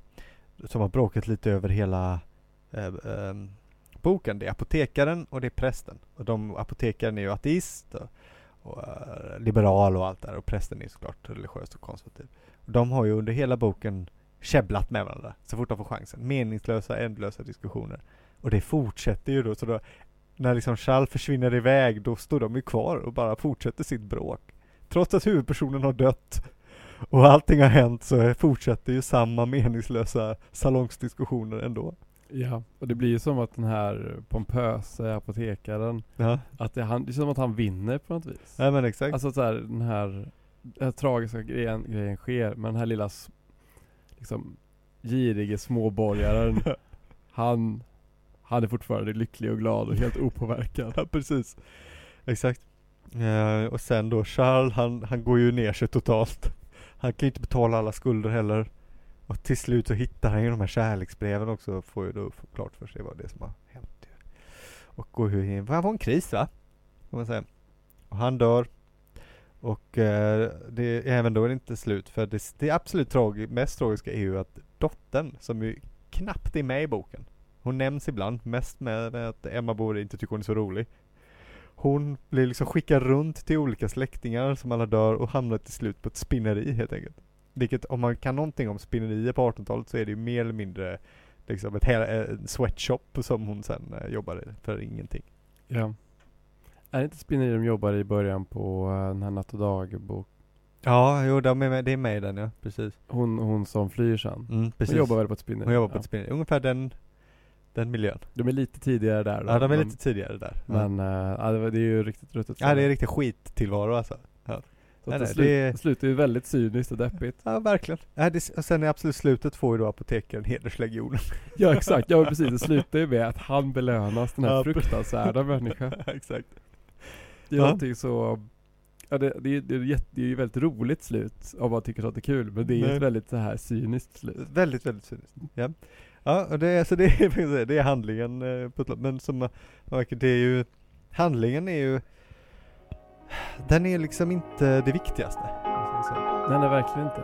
som har bråkat lite över hela eh, eh, boken. Det är apotekaren och det är prästen. Och de, apotekaren är ju ateist och, och eh, liberal och allt där och prästen är såklart religiös och konservativ. De har ju under hela boken käbblat med varandra så fort de får chansen. Meningslösa, ändlösa diskussioner. Och det fortsätter ju då, så då när liksom Charles försvinner iväg, då står de ju kvar och bara fortsätter sitt bråk. Trots att huvudpersonen har dött och allting har hänt så fortsätter ju samma meningslösa salongsdiskussioner ändå. Ja, och det blir ju som att den här pompösa apotekaren, Ja, att det, han, det är som att han vinner på något vis. ja men exakt. Alltså så här, den här, den här tragiska grejen, grejen sker, men den här lilla liksom girige småborgaren, [LAUGHS] han, han är fortfarande lycklig och glad och helt [LAUGHS] opåverkad. Ja, precis. Exakt. Eh, och sen då Charles, han, han går ju ner sig totalt. Han kan ju inte betala alla skulder heller. Och till slut så hittar han ju de här kärleksbreven också får ju då klart för sig vad det är som har hänt. Och går ju in, han får en kris va? Kan man säga. Och han dör. Och eh, det, även då är det inte slut för det, det absolut tragi, mest tragiska är ju att dottern, som ju knappt är med i boken, hon nämns ibland, mest med, med att Emma Bore inte tycker hon är så rolig. Hon blir liksom skickad runt till olika släktingar som alla dör och hamnar till slut på ett spinneri helt enkelt. Vilket om man kan någonting om spinnerier på 1800-talet så är det ju mer eller mindre liksom ett hela, en sweatshop som hon sen eh, jobbar i för ingenting. Ja. Är det inte spinneri de jobbar i början på eh, den här Natt och Dag-bok? Ja, jo de är med, det är med i den ja, precis. Hon, hon som flyr sen. Mm, precis. Hon jobbar väl på ett spinneri? Hon jobbar på ja. ett spinneri, ungefär den, den miljön. De är lite tidigare där då, Ja, de är men- lite tidigare där. Men, ja, det, det är ju riktigt ruttet. ja, det är riktigt skittillvaro alltså. Så nej, det, nej, slut, det- slutar ju väldigt cyniskt och deppigt. Ja, verkligen. Ja, det, och sen i absolut slutet får ju då apotekaren hederslegionen. Ja exakt, ja precis. Det [LAUGHS] slutar ju med att han belönas, den här Ja, fruktansvärda människan. [LAUGHS] Exakt. Det är Ja. någonting så Ja det, det, är- det, är jätte, det är ju väldigt roligt slut om man tycker att det är kul men det är ju Nej. ett väldigt så här cyniskt slut. Väldigt, väldigt cyniskt. Ja. Ja, och det, är- så det är, [LAUGHS] det, är handlingen eh, på ett, men som det är ju, handlingen är ju, den är liksom inte det viktigaste. Nej nej verkligen inte.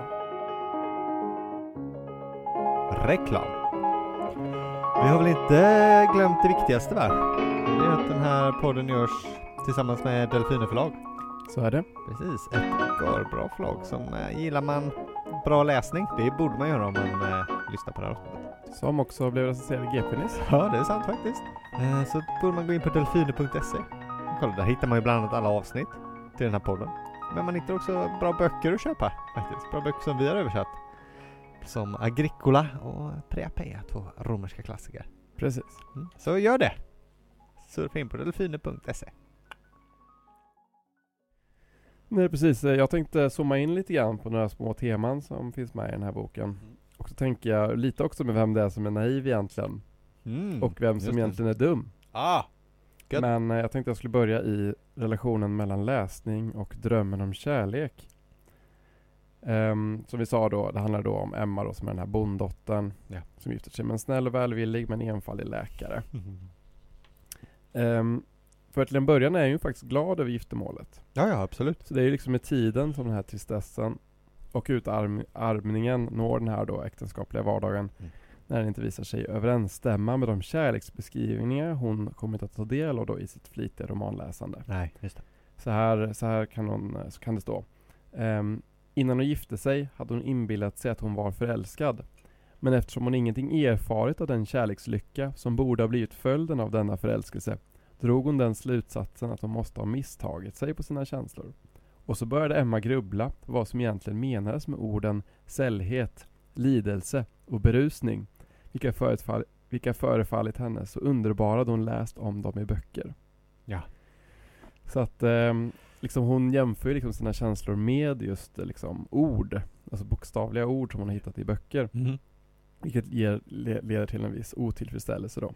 Reklam. Vi har väl inte glömt det viktigaste va? Det är att den här podden görs tillsammans med Delfiner förlag. Så är det. Precis, ett bra förlag som eh, gillar man bra läsning, det borde man göra om man eh, lyssnar på det här avsnittet. Som också blev recenserad i GP-nyss. Ja, det är sant faktiskt. Eh, så borde man gå in på delfiner.se. Kolla, där hittar man ju bland annat alla avsnitt till den här podden. Men man hittar också bra böcker att köpa faktiskt. Bra böcker som vi har översatt. Som Agricola och Preapea, två romerska klassiker. Precis. Mm. Så gör det! Surfa in på delfiner.se. Nej precis, Eh, jag tänkte zooma in lite grann på några små teman som finns med i den här boken. Och så tänker jag lite också med vem det är som är naiv egentligen. Mm, Och vem som egentligen är dum. Ah! Men eh, jag tänkte jag skulle börja i relationen mellan läsning och drömmen om kärlek. Ehm, som vi sa då, det handlar då om Emma då som är den här bonddottern Ja. som gifter sig med en snäll och välvillig men enfaldig läkare. Mm. Ehm, för till en början är jag ju faktiskt glad över giftermålet. Ja, ja, absolut. Så det är ju liksom med tiden som den här tristessen och utarmningen når den här då äktenskapliga vardagen Mm. när den inte visar sig överensstämma med de kärleksbeskrivningar hon kommit att ta del av då i sitt flitiga romanläsande. Nej, just det. Så här, så här kan, hon, så kan det stå. Ehm, innan hon gifte sig hade hon inbillat sig att hon var förälskad. Men eftersom hon ingenting erfarit av den kärlekslycka som borde ha blivit följden av denna förälskelse drog hon den slutsatsen att hon måste ha misstagit sig på sina känslor. Och så började Emma grubbla på vad som egentligen menades med orden sällhet, lidelse och berusning, vilka, förefall, vilka förefallit henne så underbara då hon läst om dem i böcker. Ja. Så att ehm, liksom hon jämför liksom sina känslor med just eh, liksom ord, alltså bokstavliga ord som hon har hittat i böcker. Mm. Vilket ger, le, leder till en viss otillfredsställelse då.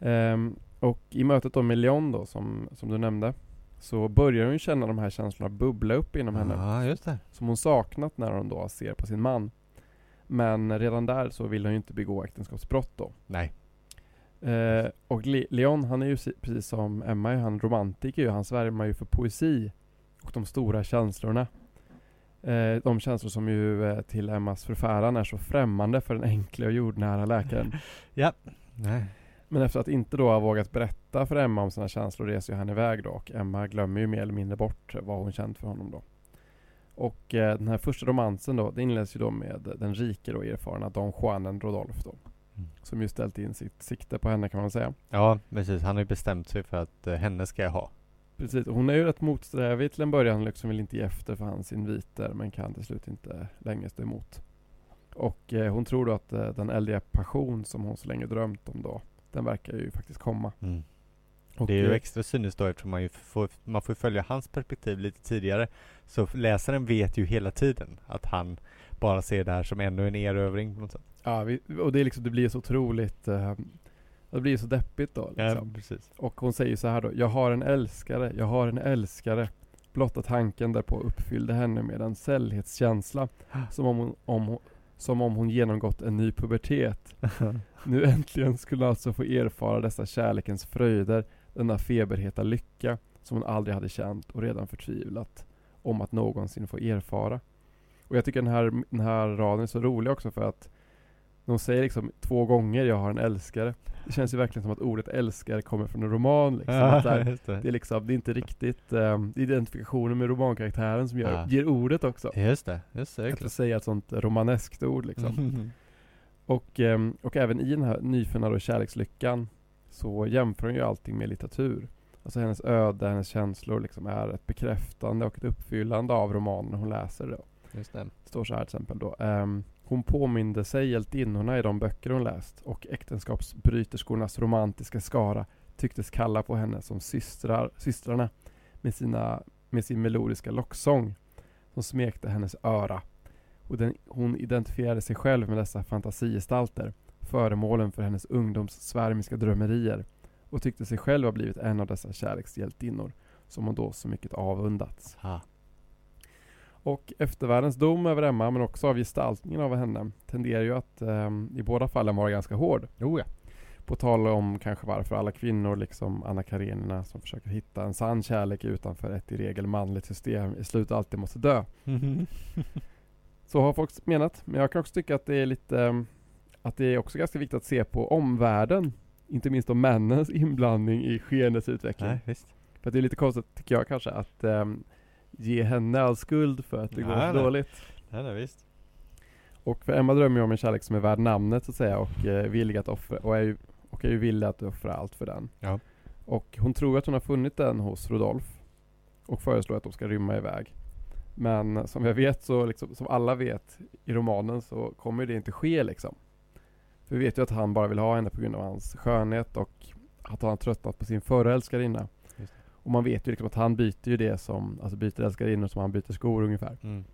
Ehm, och i mötet då med Leon då, som, som du nämnde, så börjar hon känna de här känslorna bubbla upp inom henne. Ja, just det. Som hon saknat när hon då ser på sin man. Men redan där så vill hon ju inte begå äktenskapsbrott då. Nej. Eh, och Le- Leon, han är ju precis som Emma, är han romantiker ju. Han svärmar ju för poesi och de stora känslorna. Eh, de känslor som ju eh, till Emmas förfäran är så främmande för den enkla och jordnära läkaren. [LAUGHS] Nej. Men efter att inte då ha vågat berätta för Emma om sina känslor reser han iväg då och Emma glömmer ju mer eller mindre bort vad hon känt för honom då. Och eh, den här första romansen då, det inleds ju då med den rike och erfarna Don Juanen Rodolf då. Mm. Som ju ställt in sitt sikte på henne kan man säga. Ja, precis. Han har ju bestämt sig för att eh, henne ska jag ha. Precis, och hon är ju rätt motsträvig till en början, liksom vill inte ge efter för hans inviter men kan till slut inte längre stå emot. Och eh, hon tror då att eh, den eldiga passion som hon så länge drömt om då, den verkar ju faktiskt komma. Mm. Det är ju eh, extra cyniskt då eftersom man ju får, man får följa hans perspektiv lite tidigare. Så läsaren vet ju hela tiden att han bara ser det här som ännu en erövring på något sätt. Ja, vi, och det, är liksom, det blir så otroligt, eh, det blir så deppigt då. Liksom. Ja, precis. Och hon säger så här då, jag har en älskare, jag har en älskare. Blotta tanken därpå uppfyllde henne med en sällhetskänsla, som om hon, om, hon- som om hon genomgått en ny pubertet. [LAUGHS] Nu äntligen skulle hon alltså få erfara dessa kärlekens fröjder, denna feberheta lycka som hon aldrig hade känt och redan förtvivlat om att någonsin få erfara. Och jag tycker den här, den här raden är så rolig också för att hon säger liksom två gånger jag har en älskare. Det känns ju verkligen som att ordet älskare kommer från en roman liksom. Här, just det. det är liksom, det är inte riktigt um, identifikationen med romankaraktären som gör, Ja. ger ordet också. Just det, just det. Att klart. säga ett sånt romaneskt ord liksom. Mhm. [LAUGHS] Och, ehm, och även i den här nyfunna kärlekslyckan så jämför hon ju allting med litteratur. Alltså hennes öde, hennes känslor liksom är ett bekräftande och ett uppfyllande av romanen hon läser då. Just det. Det står så här till exempel då. ehm, hon påminde sig hjältinnorna i de böcker hon läst och äktenskapsbryterskornas romantiska skara tycktes kalla på henne som systrar, systrarna med, sina, med sin melodiska locksång som smekte hennes öra. Och den, hon identifierade sig själv med dessa fantasigestalter, föremålen för hennes ungdoms svärmiska drömmerier och tyckte sig själv ha blivit en av dessa kärlekshjältinnor som hon då så mycket avundats. Aha. Och eftervärldens dom över Emma, men också av gestaltningen av henne, tenderar ju att ehm, i båda fallen vara ganska hård. Jo ja. På tal om kanske varför alla kvinnor, liksom Anna Karenina, som försöker hitta en sann kärlek utanför ett i regel manligt system, i slutet alltid måste dö. [LAUGHS] Så har folk menat, men jag kan också tycka att det är lite, ehm, att det är också ganska viktigt att se på omvärlden. Inte minst om männens [LAUGHS] inblandning i skeendets utveckling. Nej, visst. För det är lite konstigt tycker jag kanske att ehm, ge henne all skuld för att det går Nej, så nej. dåligt. Nej, nej, visst. Och för Emma drömmer ju om en kärlek som är värd namnet så att säga och eh, villig att offra, och är ju, och är ju villig att offra allt för den. Ja. Och hon tror att hon har funnit den hos Rodolf och föreslår att de ska rymma iväg. Men som jag vet så, liksom, som alla vet i romanen så kommer det inte ske liksom. För vi vet ju att han bara vill ha henne på grund av hans skönhet och att han har tröttnat på sin förra älskarinna. Och man vet ju liksom att han byter ju det som, alltså byter älskarinnor som han byter skor ungefär. Mm.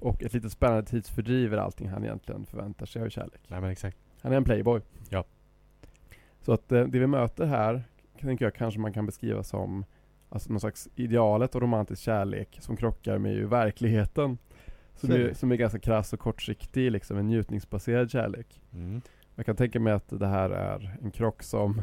Och ett lite spännande tidsfördriv är allting han egentligen förväntar sig av kärlek. Nej men exakt. Han är en playboy. Ja. Så att eh, det vi möter här, tänker jag kanske man kan beskriva som Alltså någon slags idealet av romantisk kärlek som krockar med ju verkligheten. Som är som är ganska krass och kortsiktig, liksom en njutningsbaserad kärlek. Mm. Jag kan tänka mig att det här är en krock som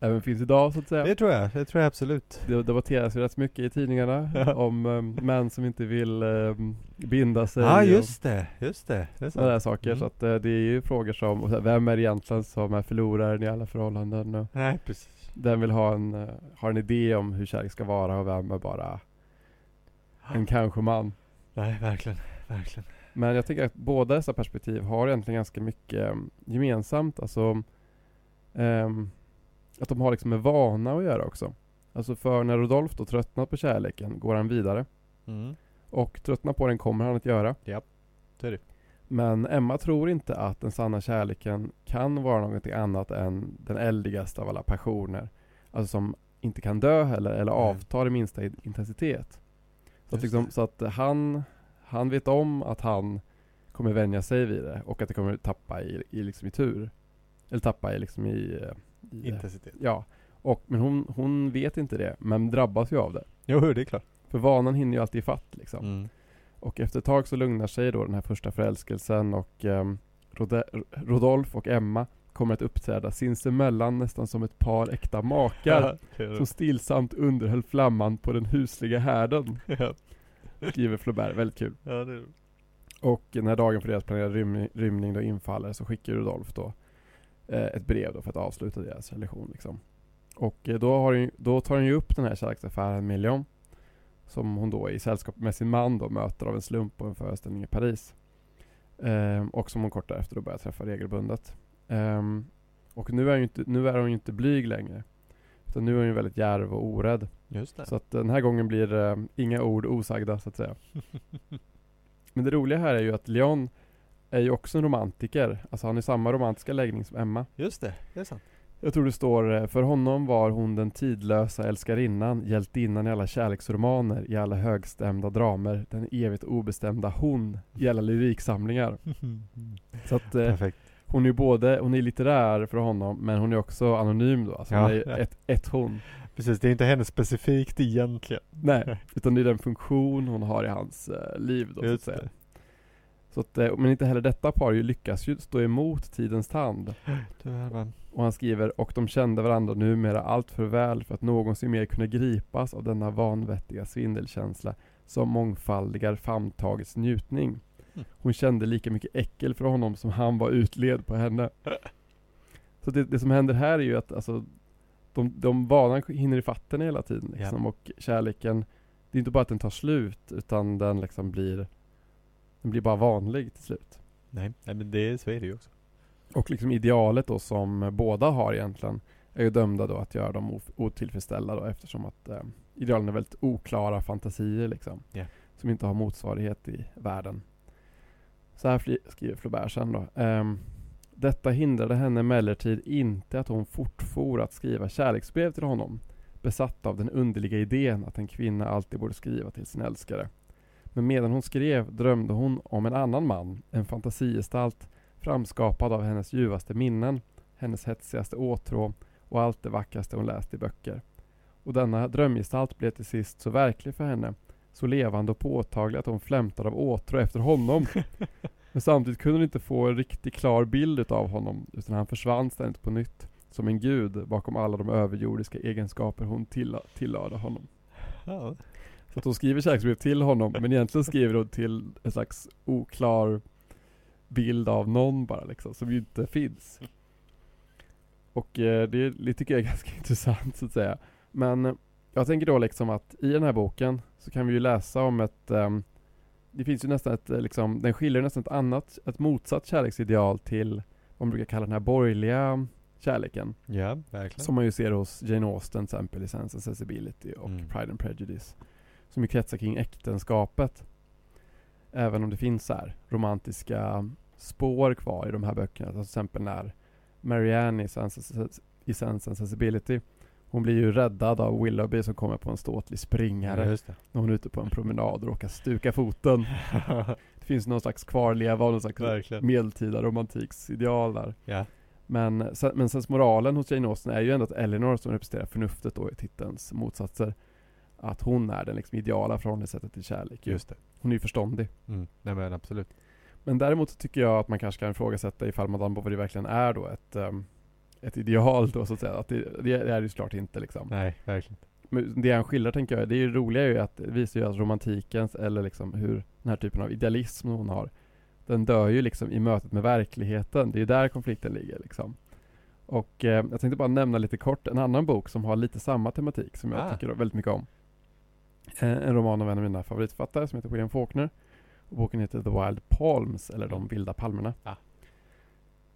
även finns idag så att säga. Det tror jag, det tror jag absolut. Det debatteras ju rätt mycket i tidningarna [LAUGHS] Ja. om um, män som inte vill um, binda sig. Ja och- just det, just det. det Sådana där saker. Mm. Så att eh, det är ju frågor som, och så här, vem är det egentligen som är förloraren i alla förhållanden? Och Nej precis. den vill ha en, eh, har en idé om hur kärlek ska vara och vem är bara en kanske man. Nej verkligen, verkligen. Men jag tycker att båda dessa perspektiv har egentligen ganska mycket eh, gemensamt. Alltså ehm, att de har liksom med vana att göra också. Alltså för när Rodolf då tröttnat på kärleken går han vidare. Mm. Och tröttna på den kommer han att göra. Så är det. Men Emma tror inte att den sanna kärleken kan vara någonting annat än den eldigaste av alla passioner. Alltså som inte kan dö heller, eller Nej. avtar i minsta intensitet. Så att, liksom, det. så att han, han vet om att han kommer vänja sig vid det och att det kommer tappa i, i, liksom i tur. Eller tappa i, liksom i, eh, i Intensitet. Ja, och, men hon, hon vet inte det, men drabbas ju av det. Jo det är klart. För vanan hinner ju alltid ifatt liksom. Mm. Och efter ett tag så lugnar sig då den här första förälskelsen och Rode- Rodolf och Emma kommer att uppträda sinsemellan nästan som ett par äkta makar som stillsamt underhöll flamman på den husliga härden. [LAUGHS] Ja, Skriver Flaubert, väldigt kul. ja, Och när dagen för deras planerade rymning, rymning då infaller så skickar Rodolf då ett brev då för att avsluta deras relation liksom. Och eh, då, har då tar hon ju upp den här kärleksaffären med Leon. Som hon då i sällskap med sin man då möter av en slump på en föreställning i Paris. Ehm, och som hon kort därefter då börjar träffa regelbundet. Ehm, och nu är, inte, nu är hon ju inte blyg längre. Utan nu är hon ju väldigt djärv och orädd. Så att den här gången blir det inga ord osagda så att säga. [LAUGHS] Men det roliga här är ju att Leon är ju också en romantiker. Alltså han har samma romantiska läggning som Emma. Just det, det är sant. Jag tror det står eh, För honom var hon den tidlösa älskarinnan, hjältinnan i alla kärleksromaner, i alla högstämda dramer, den evigt obestämda hon i alla lyriksamlingar. [LAUGHS] Så att eh, hon är ju både, hon är litterär för honom, men hon är också anonym då. Alltså hon Ja, är ja. ett, ett hon. Precis, det är inte henne specifikt egentligen. Nej, [LAUGHS] utan det är den funktion hon har i hans eh, liv då så att Just säga. det. Så att, eh, men inte heller detta par ju lyckas ju stå emot tidens tand. [GASPS] Tyvärr. Och han skriver, och de kände varandra numera allt för väl för att någonsin mer kunna gripas av denna vanvettiga svindelkänsla som mångfaldigar famntagets njutning. Mm. Hon kände lika mycket äckel för honom som han var utled på henne. [LAUGHS] Så det, det som händer här är ju att alltså, de, de vanan hinner ifatt henne hela tiden liksom, och kärleken, det är inte bara att den tar slut utan den liksom blir, den blir bara vanlig till slut. Nej, nej men det, så är det ju också. Och liksom idealet då som båda har egentligen är ju dömda då att göra dem otillfredsställda då eftersom att eh, idealen är väldigt oklara fantasier liksom. Ja. Som inte har motsvarighet i världen. Så här skriver Flaubert sen då. ehm, Detta hindrade henne emellertid inte att hon fortfor att skriva kärleksbrev till honom. Besatt av den underliga idén att en kvinna alltid borde skriva till sin älskare. Men medan hon skrev drömde hon om en annan man, en fantasigestalt framskapad av hennes ljuvaste minnen, hennes hetsigaste åtrå och allt det vackraste hon läst i böcker. Och denna drömgestalt blev till sist så verklig för henne, så levande och påtaglig att hon flämtade av åtrå efter honom. [LAUGHS] Men samtidigt kunde hon inte få en riktigt klar bild utav honom, utan han försvann ständigt på nytt, som en gud bakom alla de överjordiska egenskaper hon tilla- tillade honom. Ja. Så att hon skriver kärleksbrev till honom, men egentligen skriver hon till en slags oklar bild av någon bara liksom, som ju inte finns. Och eh, det, tycker jag är [LAUGHS] ganska intressant så att säga. Men jag tänker då liksom att i den här boken så kan vi ju läsa om ett ehm, Det finns ju nästan ett eh, liksom, den skiljer nästan ett annat, ett motsatt kärleksideal till vad man brukar kalla den här borgerliga kärleken. ja, verkligen. Som man ju ser hos Jane Austen till exempel i Sense and Sensibility och Mm. Pride and Prejudice. Som ju kretsar kring äktenskapet. Även om det finns så här romantiska spår kvar i de här böckerna. Alltså till exempel när Marianne i Sense, i Sense and Sensibility hon blir ju räddad av Willoughby som kommer på en ståtlig springare Ja, när hon är ute på en promenad och råkar stuka foten. [LAUGHS] Det finns någon slags kvarleva av någon slags Verkligen. medeltida romantiksideal där. Ja. Men, men sen moralen hos Jane Austen är ju ändå att Eleanor som representerar förnuftet då i titelns motsatser att hon är den liksom ideala förhållningssättet till kärlek. ju. Just det. Hon är ju förståndig. Mm. Nej men absolut. Men däremot tycker jag att man kanske kan ifrågasätta ifall Madame Bovary verkligen är då ett, ehm, ett ideal då så att säga. Att det, det är det ju såklart inte liksom. Nej, verkligen. Men det han skildrar tänker jag, det är ju roliga är ju att det visar ju att romantikens, eller liksom hur den här typen av idealism hon har, den dör ju liksom i mötet med verkligheten. Det är ju där konflikten ligger liksom. Och eh, jag tänkte bara nämna lite kort en annan bok som har lite samma tematik som jag Ah. tycker väldigt mycket om. Eh, en roman av en av mina favoritförfattare som heter William Faulkner. Och boken heter The Wild Palms, eller De vilda palmerna. Ah.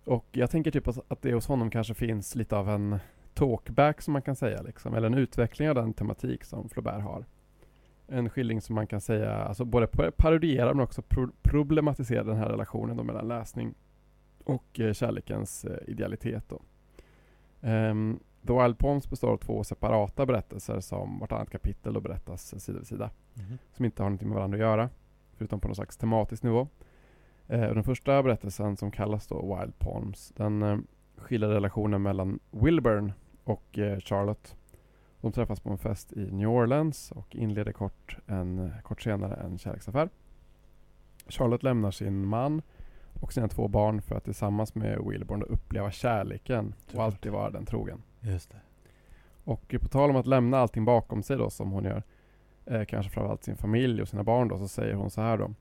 Och jag tänker typ att det hos honom kanske finns lite av en talkback som man kan säga liksom, eller en utveckling av den tematik som Flaubert har. En skildring som man kan säga, alltså både pa- parodierar men också pro- problematiserar den här relationen då mellan läsning och eh, kärlekens eh, idealitet då. Ehm, The Wild Palms består av två separata berättelser som vartannat kapitel då berättas sida vid sida Mhm. som inte har någonting med varandra att göra. Förutom på någon slags tematisk nivå. Eh, den första berättelsen som kallas då Wild Palms, den eh, skildrar relationen mellan Wilburn och eh, Charlotte. De träffas på en fest i New Orleans och inleder kort, en, kort senare en kärleksaffär. Charlotte lämnar sin man och sina två barn för att tillsammans med Wilburn då uppleva kärleken och alltid vara den trogen. Just det. Och på tal om att lämna allting bakom sig då som hon gör, eh, kanske framförallt sin familj och sina barn då, så säger hon så här då.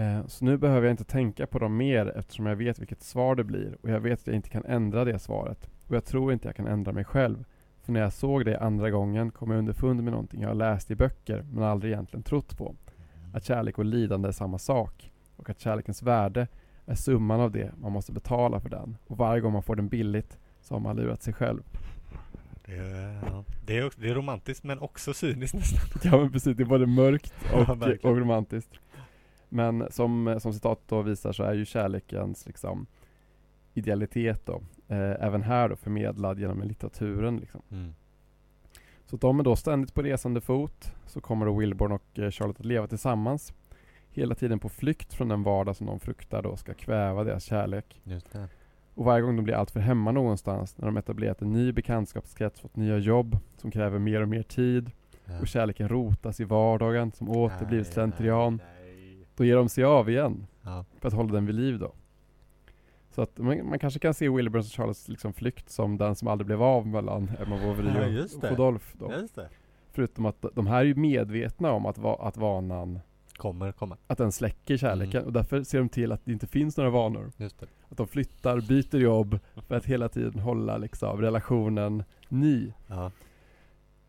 Eh, så nu behöver jag inte tänka på dem mer eftersom jag vet vilket svar det blir och jag vet att jag inte kan ändra det svaret. Och jag tror inte jag kan ändra mig själv. För när jag såg det andra gången kom jag underfund med någonting jag läst i böcker men aldrig egentligen trott på. Att kärlek och lidande är samma sak. Och att kärlekens värde är summan av det man måste betala för den. Och varje gång man får den billigt så har man lurat sig själv. Det är, ja. det är, det är romantiskt men också cyniskt nästan. [LAUGHS] Ja men precis, det är både mörkt [LAUGHS] och, Ja, och romantiskt. Men som, som citatet då visar så är ju kärlekens liksom idealitet då, eh, även här då förmedlad genom litteraturen liksom. Mm. Så de är då ständigt på resande fot. Så kommer då Wilborn och eh, Charlotte att leva tillsammans. Hela tiden på flykt från den vardag som de fruktar då ska kväva deras kärlek. Och varje gång de blir alltför hemma någonstans, när de etablerat en ny bekantskapskrets, fått nya jobb som kräver mer och mer tid Ja. och kärleken rotas i vardagen som åter blivit Nej, slentrian. nej, nej. Då ger de sig av igen Ja. för att hålla den vid liv då. Så att man, man kanske kan se Wilburns och Charlottes liksom flykt som den som aldrig blev av mellan Emma Bovary Ja, och-. Rodolphe då. Förutom att de här är ju medvetna om att, va, att vanan, Kommer komma. att den släcker kärleken Mm. och därför ser de till att det inte finns några vanor. Just det. Att de flyttar, byter jobb för att hela tiden hålla liksom relationen ny. Ja.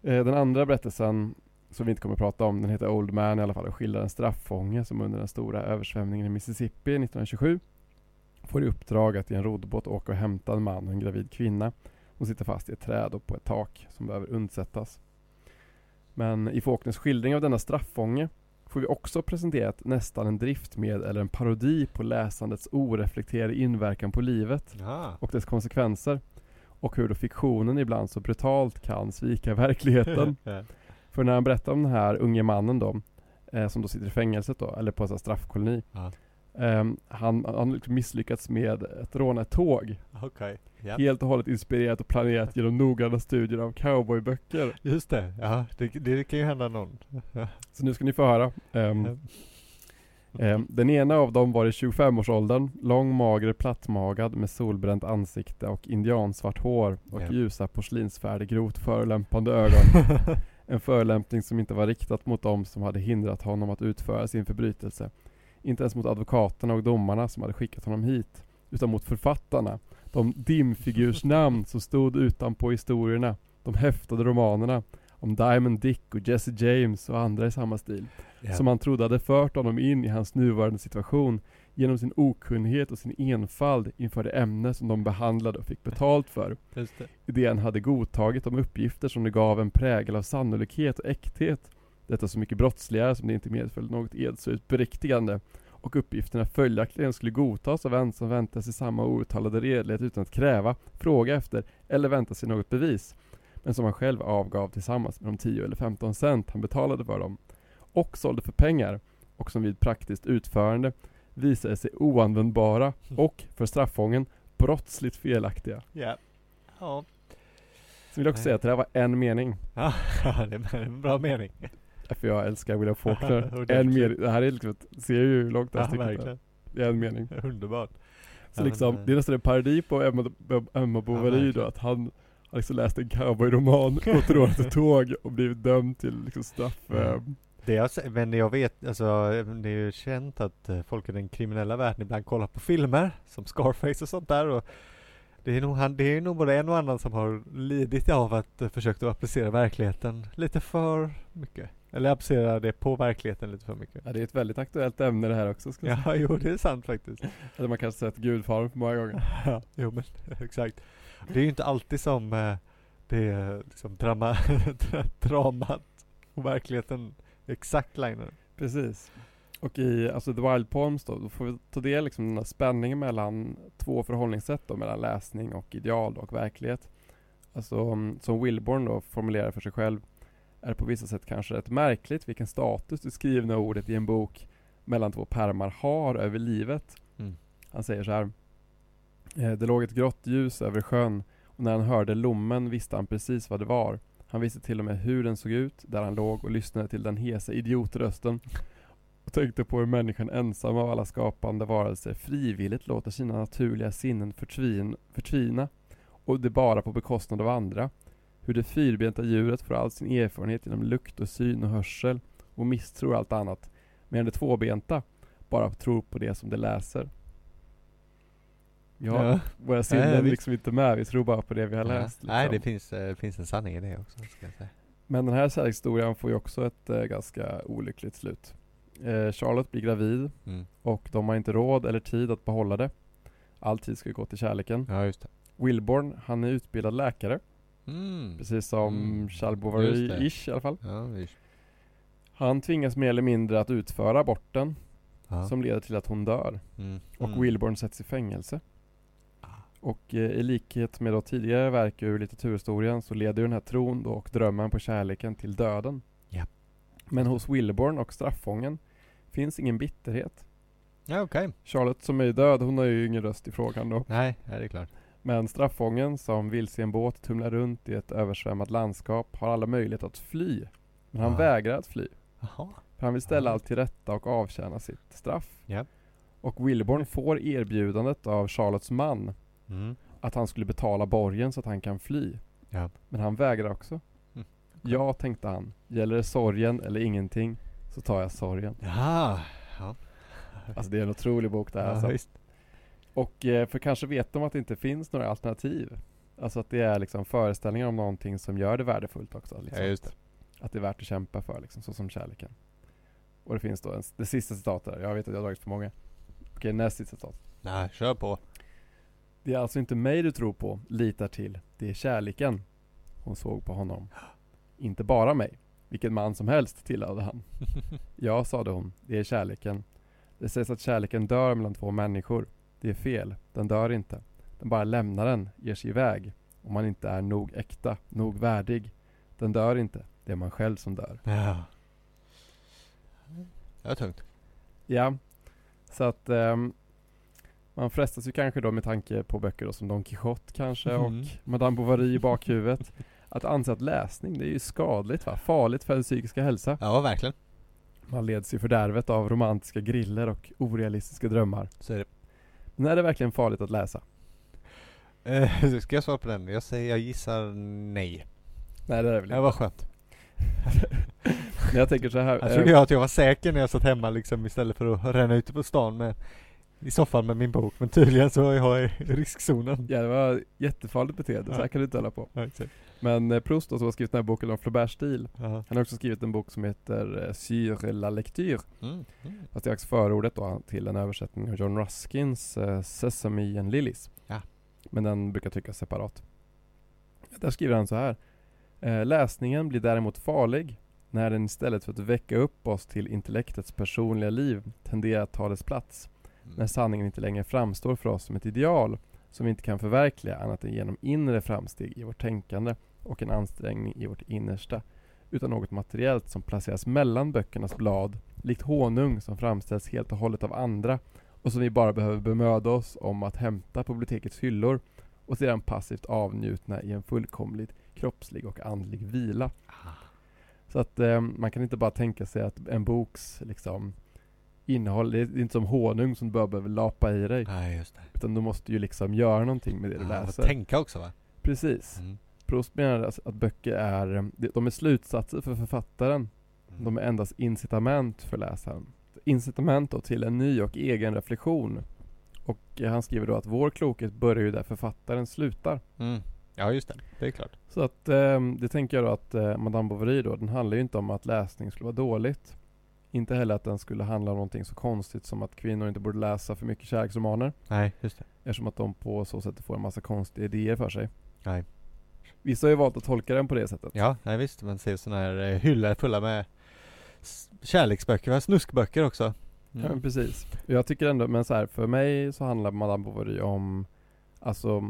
Eh, den andra berättelsen som vi inte kommer att prata om, den heter Old Man i alla fall och skildrar en straffånge som under den stora översvämningen i Mississippi 1927 får i uppdrag att i en roddbåt åka och hämta en man och en gravid kvinna. Hon sitter fast i ett träd och på ett tak som behöver undsättas. Men i Faulkners skildring av denna straffånge får vi också presenterat nästan en drift med eller en parodi på läsandets oreflekterade inverkan på livet Ja. och dess konsekvenser. Och hur då fiktionen ibland så brutalt kan svika [LAUGHS] verkligheten. [LAUGHS] För när han berättar om den här unge mannen då, eh, som då sitter i fängelset då, eller på en straffkoloni. Ja. Ehm, han har liksom misslyckats med att råna ett tåg. Okej. Ja. Helt och hållet inspirerat och planerat genom noggranna studier av cowboyböcker. Just det. Ja, det, det kan ju hända någon. [LAUGHS] Så nu ska ni få höra. Ehm, ehm, den ena av dem var i 25-årsåldern, lång, mager, plattmagad med solbränt ansikte och indiansvart hår och Ja. ljusa porslinsfärdig grovt förolämpande ögon. [LAUGHS] En förolämpning som inte var riktat mot dem som hade hindrat honom att utföra sin förbrytelse. Inte ens mot advokaterna och domarna som hade skickat honom hit. Utan mot författarna. De dimfigursnamn som stod utanpå historierna. De häftade romanerna. Om Diamond Dick och Jesse James och andra i samma stil. Ja. Som han trodde hade fört honom in i hans nuvarande situation. Genom sin okunnighet och sin enfald inför det ämne som de behandlade och fick betalt för Just det. idén hade godtagit de uppgifter som det gav en prägel av sannolikhet och äkthet. Detta så mycket brottsligare som det inte medföljde något edsurt beriktigande och uppgifterna följaktligen skulle godtas av en som väntar sig samma outtalade redlighet utan att kräva, fråga efter eller vänta sig något bevis. Men som han själv avgav tillsammans med de 10 eller 15 cent han betalade för dem. Och sålde för pengar och som vid praktiskt utförande visade sig oanvändbara [LAUGHS] och för straffången brottsligt felaktiga. Ja. Ja. Så vill jag också säga att det här var en mening. [LAUGHS] Ja, det är en bra mening. För jag älskar William Faulkner. [LAUGHS] En mening. Det här är liksom, ser ju hur långt det här Ja, stycket är. är en mening. [LAUGHS] Underbart. Så Ja, liksom, men, det är nästan en parodi på Emma, Emma Bovary då, verkligen. att han har liksom läst en cowboyroman, [LAUGHS] gått rånat ett tåg och blivit dömd till liksom straff. Ja. eh, Det jag, men jag vet, alltså det är ju känt att eh, folk i den kriminella världen ibland kollar på filmer som Scarface och sånt där och det är nog, han, det är nog både en och annan som har lidit av att försökt att applicera verkligheten lite för mycket. Eller applicera det på verkligheten lite för mycket. Ja, det är ett väldigt aktuellt ämne det här också. Ska jag Ja, jo det är sant faktiskt. säga. [LAUGHS] Eller man kanske sett Gudfadern för många gånger. [LAUGHS] Ja, jo men [LAUGHS] exakt. Det är ju inte alltid som eh, det är liksom drama, dra- dramat och verkligheten exakt liner. Precis. Och i alltså The Wild Poems då, då får vi ta del liksom den här spänningen mellan två förhållningssätt då, mellan läsning och ideal och verklighet. Alltså som Wilborn då formulerar för sig själv är på vissa sätt kanske rätt märkligt vilken status det skrivna ordet i en bok mellan två pärmar har över livet. Mm. Han säger så här. "Eh, Det låg ett grått ljus över sjön och när han hörde lommen visste han precis vad det var. Han visste till och med hur den såg ut där han låg och lyssnade till den hesa idiotrösten och tänkte på hur människan ensam av alla skapande varelser frivilligt låter sina naturliga sinnen förtvin, förtvina och det bara på bekostnad av andra. Hur det fyrbenta djuret får all sin erfarenhet genom lukt och syn och hörsel och misstror allt annat. Medan det tvåbenta bara tror på det som det läser. Ja, Ja. våra sinnen är liksom inte med, vi tror bara på det vi har Ja. läst. Liksom. Nej, det finns, eh, finns en sanning i det också. Men den här kärlekshistorien får ju också ett eh, ganska olyckligt slut. Eh, Charlotte blir gravid Mm. och de har inte råd eller tid att behålla det. All tid ska gå till kärleken. Ja. Wilborn, han är utbildad läkare, Mm. precis som Mm. Charles Bovary-ish i alla fall. Ja. Han tvingas mer eller mindre att utföra aborten Ja. som leder till att hon dör. Mm. Och Mm. Wilborn sätts i fängelse. Ah. Och eh, i likhet med då tidigare verk ur litteraturhistorien så leder den här tron då och drömmen på kärleken till döden. Ja. Men hos Wilborn och straffången finns ingen bitterhet. Ja, okej. Charlotte som är död, hon har ju ingen röst i frågan då. Nej, nej, det är klart. Men straffången som vilse i en båt tumlar runt i ett översvämmat landskap har alla möjlighet att fly. Men han Ah. vägrar att fly. Jaha. För han vill ställa Ah. allt till rätta och avtjäna sitt straff. Ja. Och Wilborn får erbjudandet av Charlottes man Mm. att han skulle betala borgen så att han kan fly. Ja. Men han vägrar också. Mm. Ja, tänkte han. Gäller det sorgen eller ingenting så tar jag sorgen. Jaha. Ja. Alltså det är en otrolig bok det här. ja, alltså. Och eh, för kanske vet de att det inte finns några alternativ. Alltså att det är liksom föreställningar om någonting som gör det värdefullt också. Liksom. Ja. Att det är värt att kämpa för liksom, så som kärleken. Och det finns då en, det sista citatet där. Jag vet att jag har dragit för många. Okej, näst sista citat. Nej, kör på. Det är alltså inte mig du tror på, litar till. Det är kärleken. Hon såg på honom. Inte bara mig. Vilken man som helst, tillade han. [LAUGHS] Ja, sade hon. Det är kärleken. Det sägs att kärleken dör mellan två människor. Det är fel. Den dör inte. Den bara lämnar den, ger sig iväg. Om man inte är nog äkta, nog värdig. Den dör inte. Det är man själv som dör. Ja. Det var tungt. Ja, så att ehm, man frestas ju kanske då med tanke på böcker då som Don Quijote kanske Mm. och Madame Bovary i bakhuvudet [LAUGHS] att anse att läsning det är ju skadligt va? Farligt för den psykiska hälsa. Ja, verkligen. Man leds i fördärvet av romantiska griller och orealistiska drömmar. Så är det. Men är det verkligen farligt att läsa? Eh, [LAUGHS] ska jag svara på den? Jag säger, jag gissar nej. Nej det är det väl Det inte. var skönt. [LAUGHS] Jag tänker så här. Jag eh, trodde jag att jag var säker när jag satt hemma liksom istället för att ränna ute på stan med i soffan med min bok. Men tydligen så är jag i riskzonen. Ja det var jättefarligt beteende, så här kan du inte hålla på. Ja. Men eh, Proust då, som har skrivit den här boken om Flauberts stil Ja. Han har också skrivit en bok som heter eh, Sur la lecture Mm. Mm. Fast det är också förordet då till en översättning av John Ruskins eh, Sesame and Lilies. Ja. Men den brukar tryckas separat. Där skriver han så här. Läsningen blir däremot farlig när den istället för att väcka upp oss till intellektets personliga liv tenderar att ta dess plats. När sanningen inte längre framstår för oss som ett ideal som vi inte kan förverkliga annat än genom inre framsteg i vårt tänkande och en ansträngning i vårt innersta utan något materiellt som placeras mellan böckernas blad likt honung som framställs helt och hållet av andra och som vi bara behöver bemöda oss om att hämta på bibliotekets hyllor och sedan passivt avnjutna i en fullkomligt kroppslig och andlig vila. Ah. Så att eh, man kan inte bara tänka sig att en boks liksom innehåll, det är inte som honung som du bara behöver lapa i dig. Nej, just det. Utan du måste ju liksom göra någonting med det du Ja, läser. tänka också va? Precis. Mm. Proust menar alltså att böcker är, de är slutsatser för författaren. Mm. De är endast incitament för läsaren. Incitament då till en ny och egen reflektion. Och eh, han skriver då att vår klokhet börjar ju där författaren slutar. Mm. Ja, just det. Det är klart. Så att eh, det tänker jag då att eh, Madame Bovary då, den handlar ju inte om att läsning skulle vara dåligt. Inte heller att den skulle handla om någonting så konstigt som att kvinnor inte borde läsa för mycket kärleksromaner. Nej, just det. Eftersom att de på så sätt får en massa konstiga idéer för sig. Nej. Vissa har ju valt att tolka den på det sättet. Ja, nej visst. Man ser sådana här eh, hyllor fulla med kärleksböcker, va? snuskböcker också. Ja, men Mm. precis. Jag tycker ändå, men så här, för mig så handlar Madame Bovary om Alltså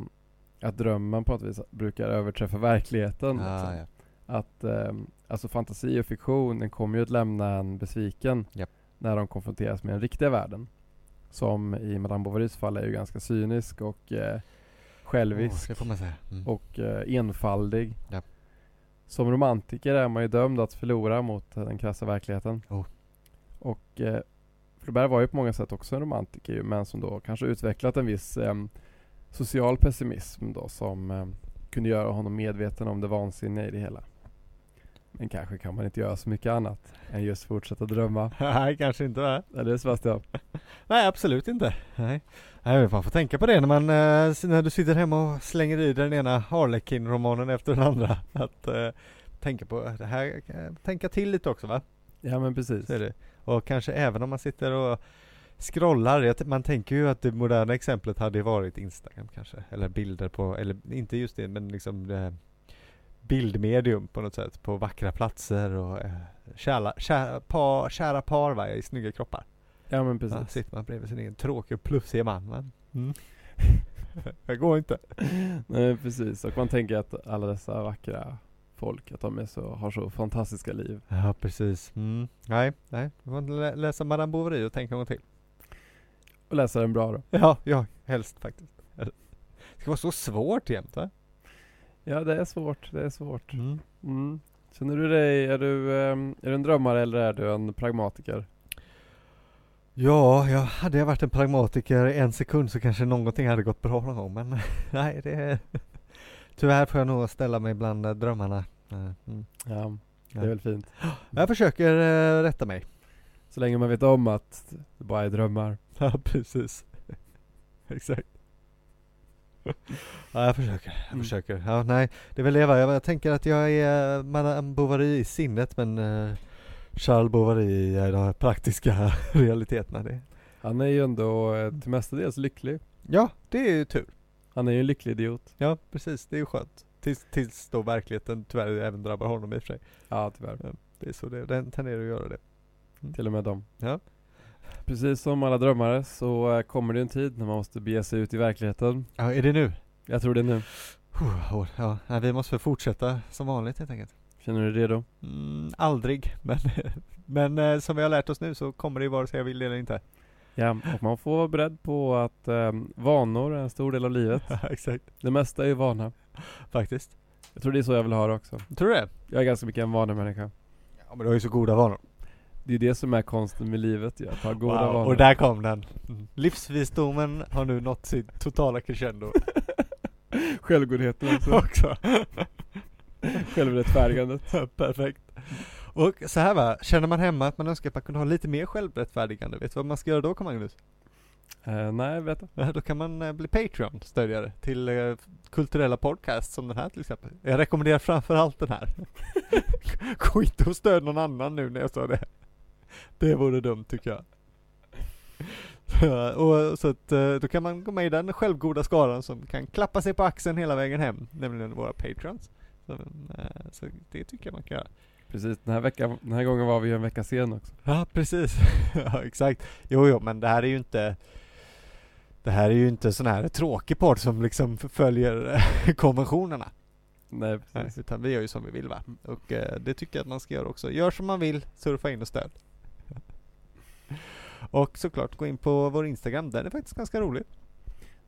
Att drömmen på något vis brukar överträffa verkligheten. Ah, liksom. ja. Att ehm, Alltså fantasi och fiktion, den kommer ju att lämna en besviken Japp. När de konfronteras med den riktiga världen. Som i Madame Bovarys fall är ju ganska cynisk och eh, självisk. Oh. Mm. och eh, enfaldig. Ja. Som romantiker är man ju dömd att förlora mot eh, den krassa verkligheten. Oh. Och eh, Flaubert var ju på många sätt också en romantiker men som då kanske utvecklat en viss eh, social pessimism då som eh, kunde göra honom medveten om det vansinniga i det hela. Men kanske kan man inte göra så mycket annat än just fortsätta drömma. [LAUGHS] Nej, kanske inte va? Eller Sebastian? [LAUGHS] Nej, absolut inte. Nej. Nej, man får tänka på det när man, eh, när du sitter hemma och slänger i den ena Harlequin-romanen efter den andra. [LAUGHS] Att eh, tänka på det här, eh, tänka till lite också va? Ja men precis. Det. Och kanske även om man sitter och scrollar, man tänker ju att det moderna exemplet hade varit Instagram kanske, eller bilder på, eller inte just det, men liksom eh, bildmedium på något sätt, på vackra platser och eh, kära, kära, par, kära par va, i snygga kroppar. Ja men Ja, precis. sitter man bredvid sin egen tråkiga och plufsiga man. va? Mm. [LAUGHS] det går inte. Nej precis. Och man tänker att alla dessa vackra folk, att de är så, har så fantastiska liv. Ja, precis. Mm. Nej, nej. Du får lä- läsa Madame Bovary och tänka en gång till. Och läsa den bra då. Ja, ja, helst faktiskt. Det ska vara så svårt jämt va? Ja det är svårt, det är svårt. Mm. Mm. Känner du dig, är du, ehm, är du en drömmare eller är du en pragmatiker? Ja, jag, hade jag varit en pragmatiker i en sekund så kanske någonting hade gått bra någon gång men [LAUGHS] nej det är Tyvärr får jag nog ställa mig bland eh, drömmarna. Eh, Mm. Ja, det Ja. är väl fint. Jag försöker eh, rätta mig. Så länge man vet om att det bara är drömmar. Ja precis. [LAUGHS] Exakt. [LAUGHS] Ja jag försöker, jag Mm. försöker. Ja nej, det är väl det va. Jag, jag tänker att jag är Madame Bovary i sinnet men eh, Charles Bovary i de praktiska [LAUGHS] realiteterna. Det. Han är ju ändå till mestadels lycklig. Ja, det är ju tur. Han är ju en lycklig idiot. Ja precis, det är ju skönt. Tills, tills då verkligheten tyvärr även drabbar honom i och för sig. Ja tyvärr. Det är så det, den tenderar att göra det. Till och med dem. Ja. Precis som alla drömmare så eh, kommer det en tid när man måste bege sig ut i verkligheten. Ja, är det nu? Jag tror det nu. Huh, Ja, vi måste väl fortsätta som vanligt helt enkelt. Känner du dig redo? Mm, aldrig, [LAUGHS] men, men eh, som vi har lärt oss nu så kommer det vare sig jag vill eller inte. Ja, och man får vara beredd på att eh, vanor är en stor del av livet. [LAUGHS] Exakt, Det mesta är ju vana. faktiskt. Jag tror det är så jag vill ha det också. Tror du det? Jag är ganska mycket en vanemänniska. Ja, men du har ju så goda vanor. Det är det som är konsten med livet, ja, att ha goda Wow, vanor. och där kom den. Mm. Livsvisdomen har nu nått sitt totala crescendo [LAUGHS] Självgodheten också. också. [LAUGHS] Självrättfärdigandet. Perfekt. Och så här va, känner man hemma att man önskar att man kunde ha lite mer självrättfärdigande, vet du vad man ska göra då Magnus? Eh, nej, vet du. Ja, Då kan man eh, bli Patreon-stödjare till eh, kulturella podcasts som den här till exempel. Jag rekommenderar framförallt den här. [LAUGHS] Gå inte och stöd någon annan nu när jag sa det. [LAUGHS] Det vore dumt tycker jag. [LAUGHS] Ja, och så att eh, då kan man gå med i den självgoda skaran som kan klappa sig på axeln hela vägen hem, nämligen våra Patreons. Så, eh, så det tycker jag man kan göra. Precis, den här, veckan, den här gången var vi ju en vecka sen också. Ja, precis. [LAUGHS] ja, exakt. Jo, jo, men det här är ju inte det här är ju inte sån här tråkig podd som liksom följer konventionerna. Nej, precis. utan vi gör ju som vi vill va. Och eh, det tycker jag att man ska göra också. Gör som man vill, surfa in och stöd. Och såklart gå in på vår Instagram, den är faktiskt ganska rolig.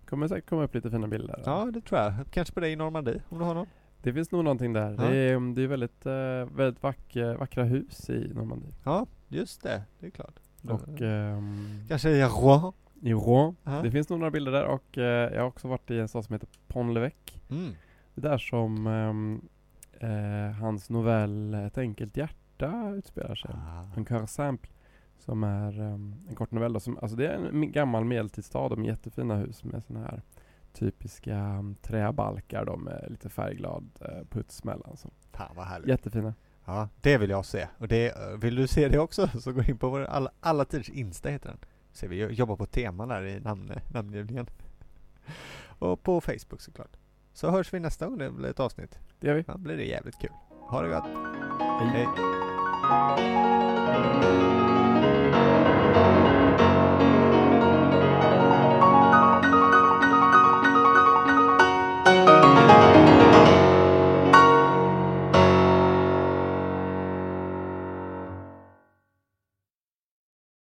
kommer säkert komma upp lite fina bilder. Ja, det tror jag. Kanske på dig i Normandie, om du har någon. Det finns nog någonting där. Ja. Det är, det är väldigt, eh, väldigt vackra, vackra hus i Normandie. Ja, just det. Det är klart. Och ehm, Kanske i Rouen. i Rouen. Ja. Det finns nog några bilder där och eh, jag har också varit i en stad som heter Pont-l'Evêque. Mm. Det är där som eh, hans novell Ett enkelt hjärta utspelar sig. Ah. En cœur simple. Som är ehm, en kort novell då, som, alltså det är en gammal medeltidsstad med jättefina hus med såna här typiska um, träbalkar då med lite färgglad eh, puts mellan. Så. Fan vad härligt. Jättefina. Ja, det vill jag se. Och det, vill du se det också [LAUGHS] så gå in på vår alla, alla tiders Insta heter den. Så vi jobbar på teman där i namn, namngivningen. [LAUGHS] Och på Facebook såklart. Så hörs vi nästa gång det blir ett avsnitt. Det gör vi. Ja, blir det jävligt kul. Ha det gott. Hej. Hej. Thank you.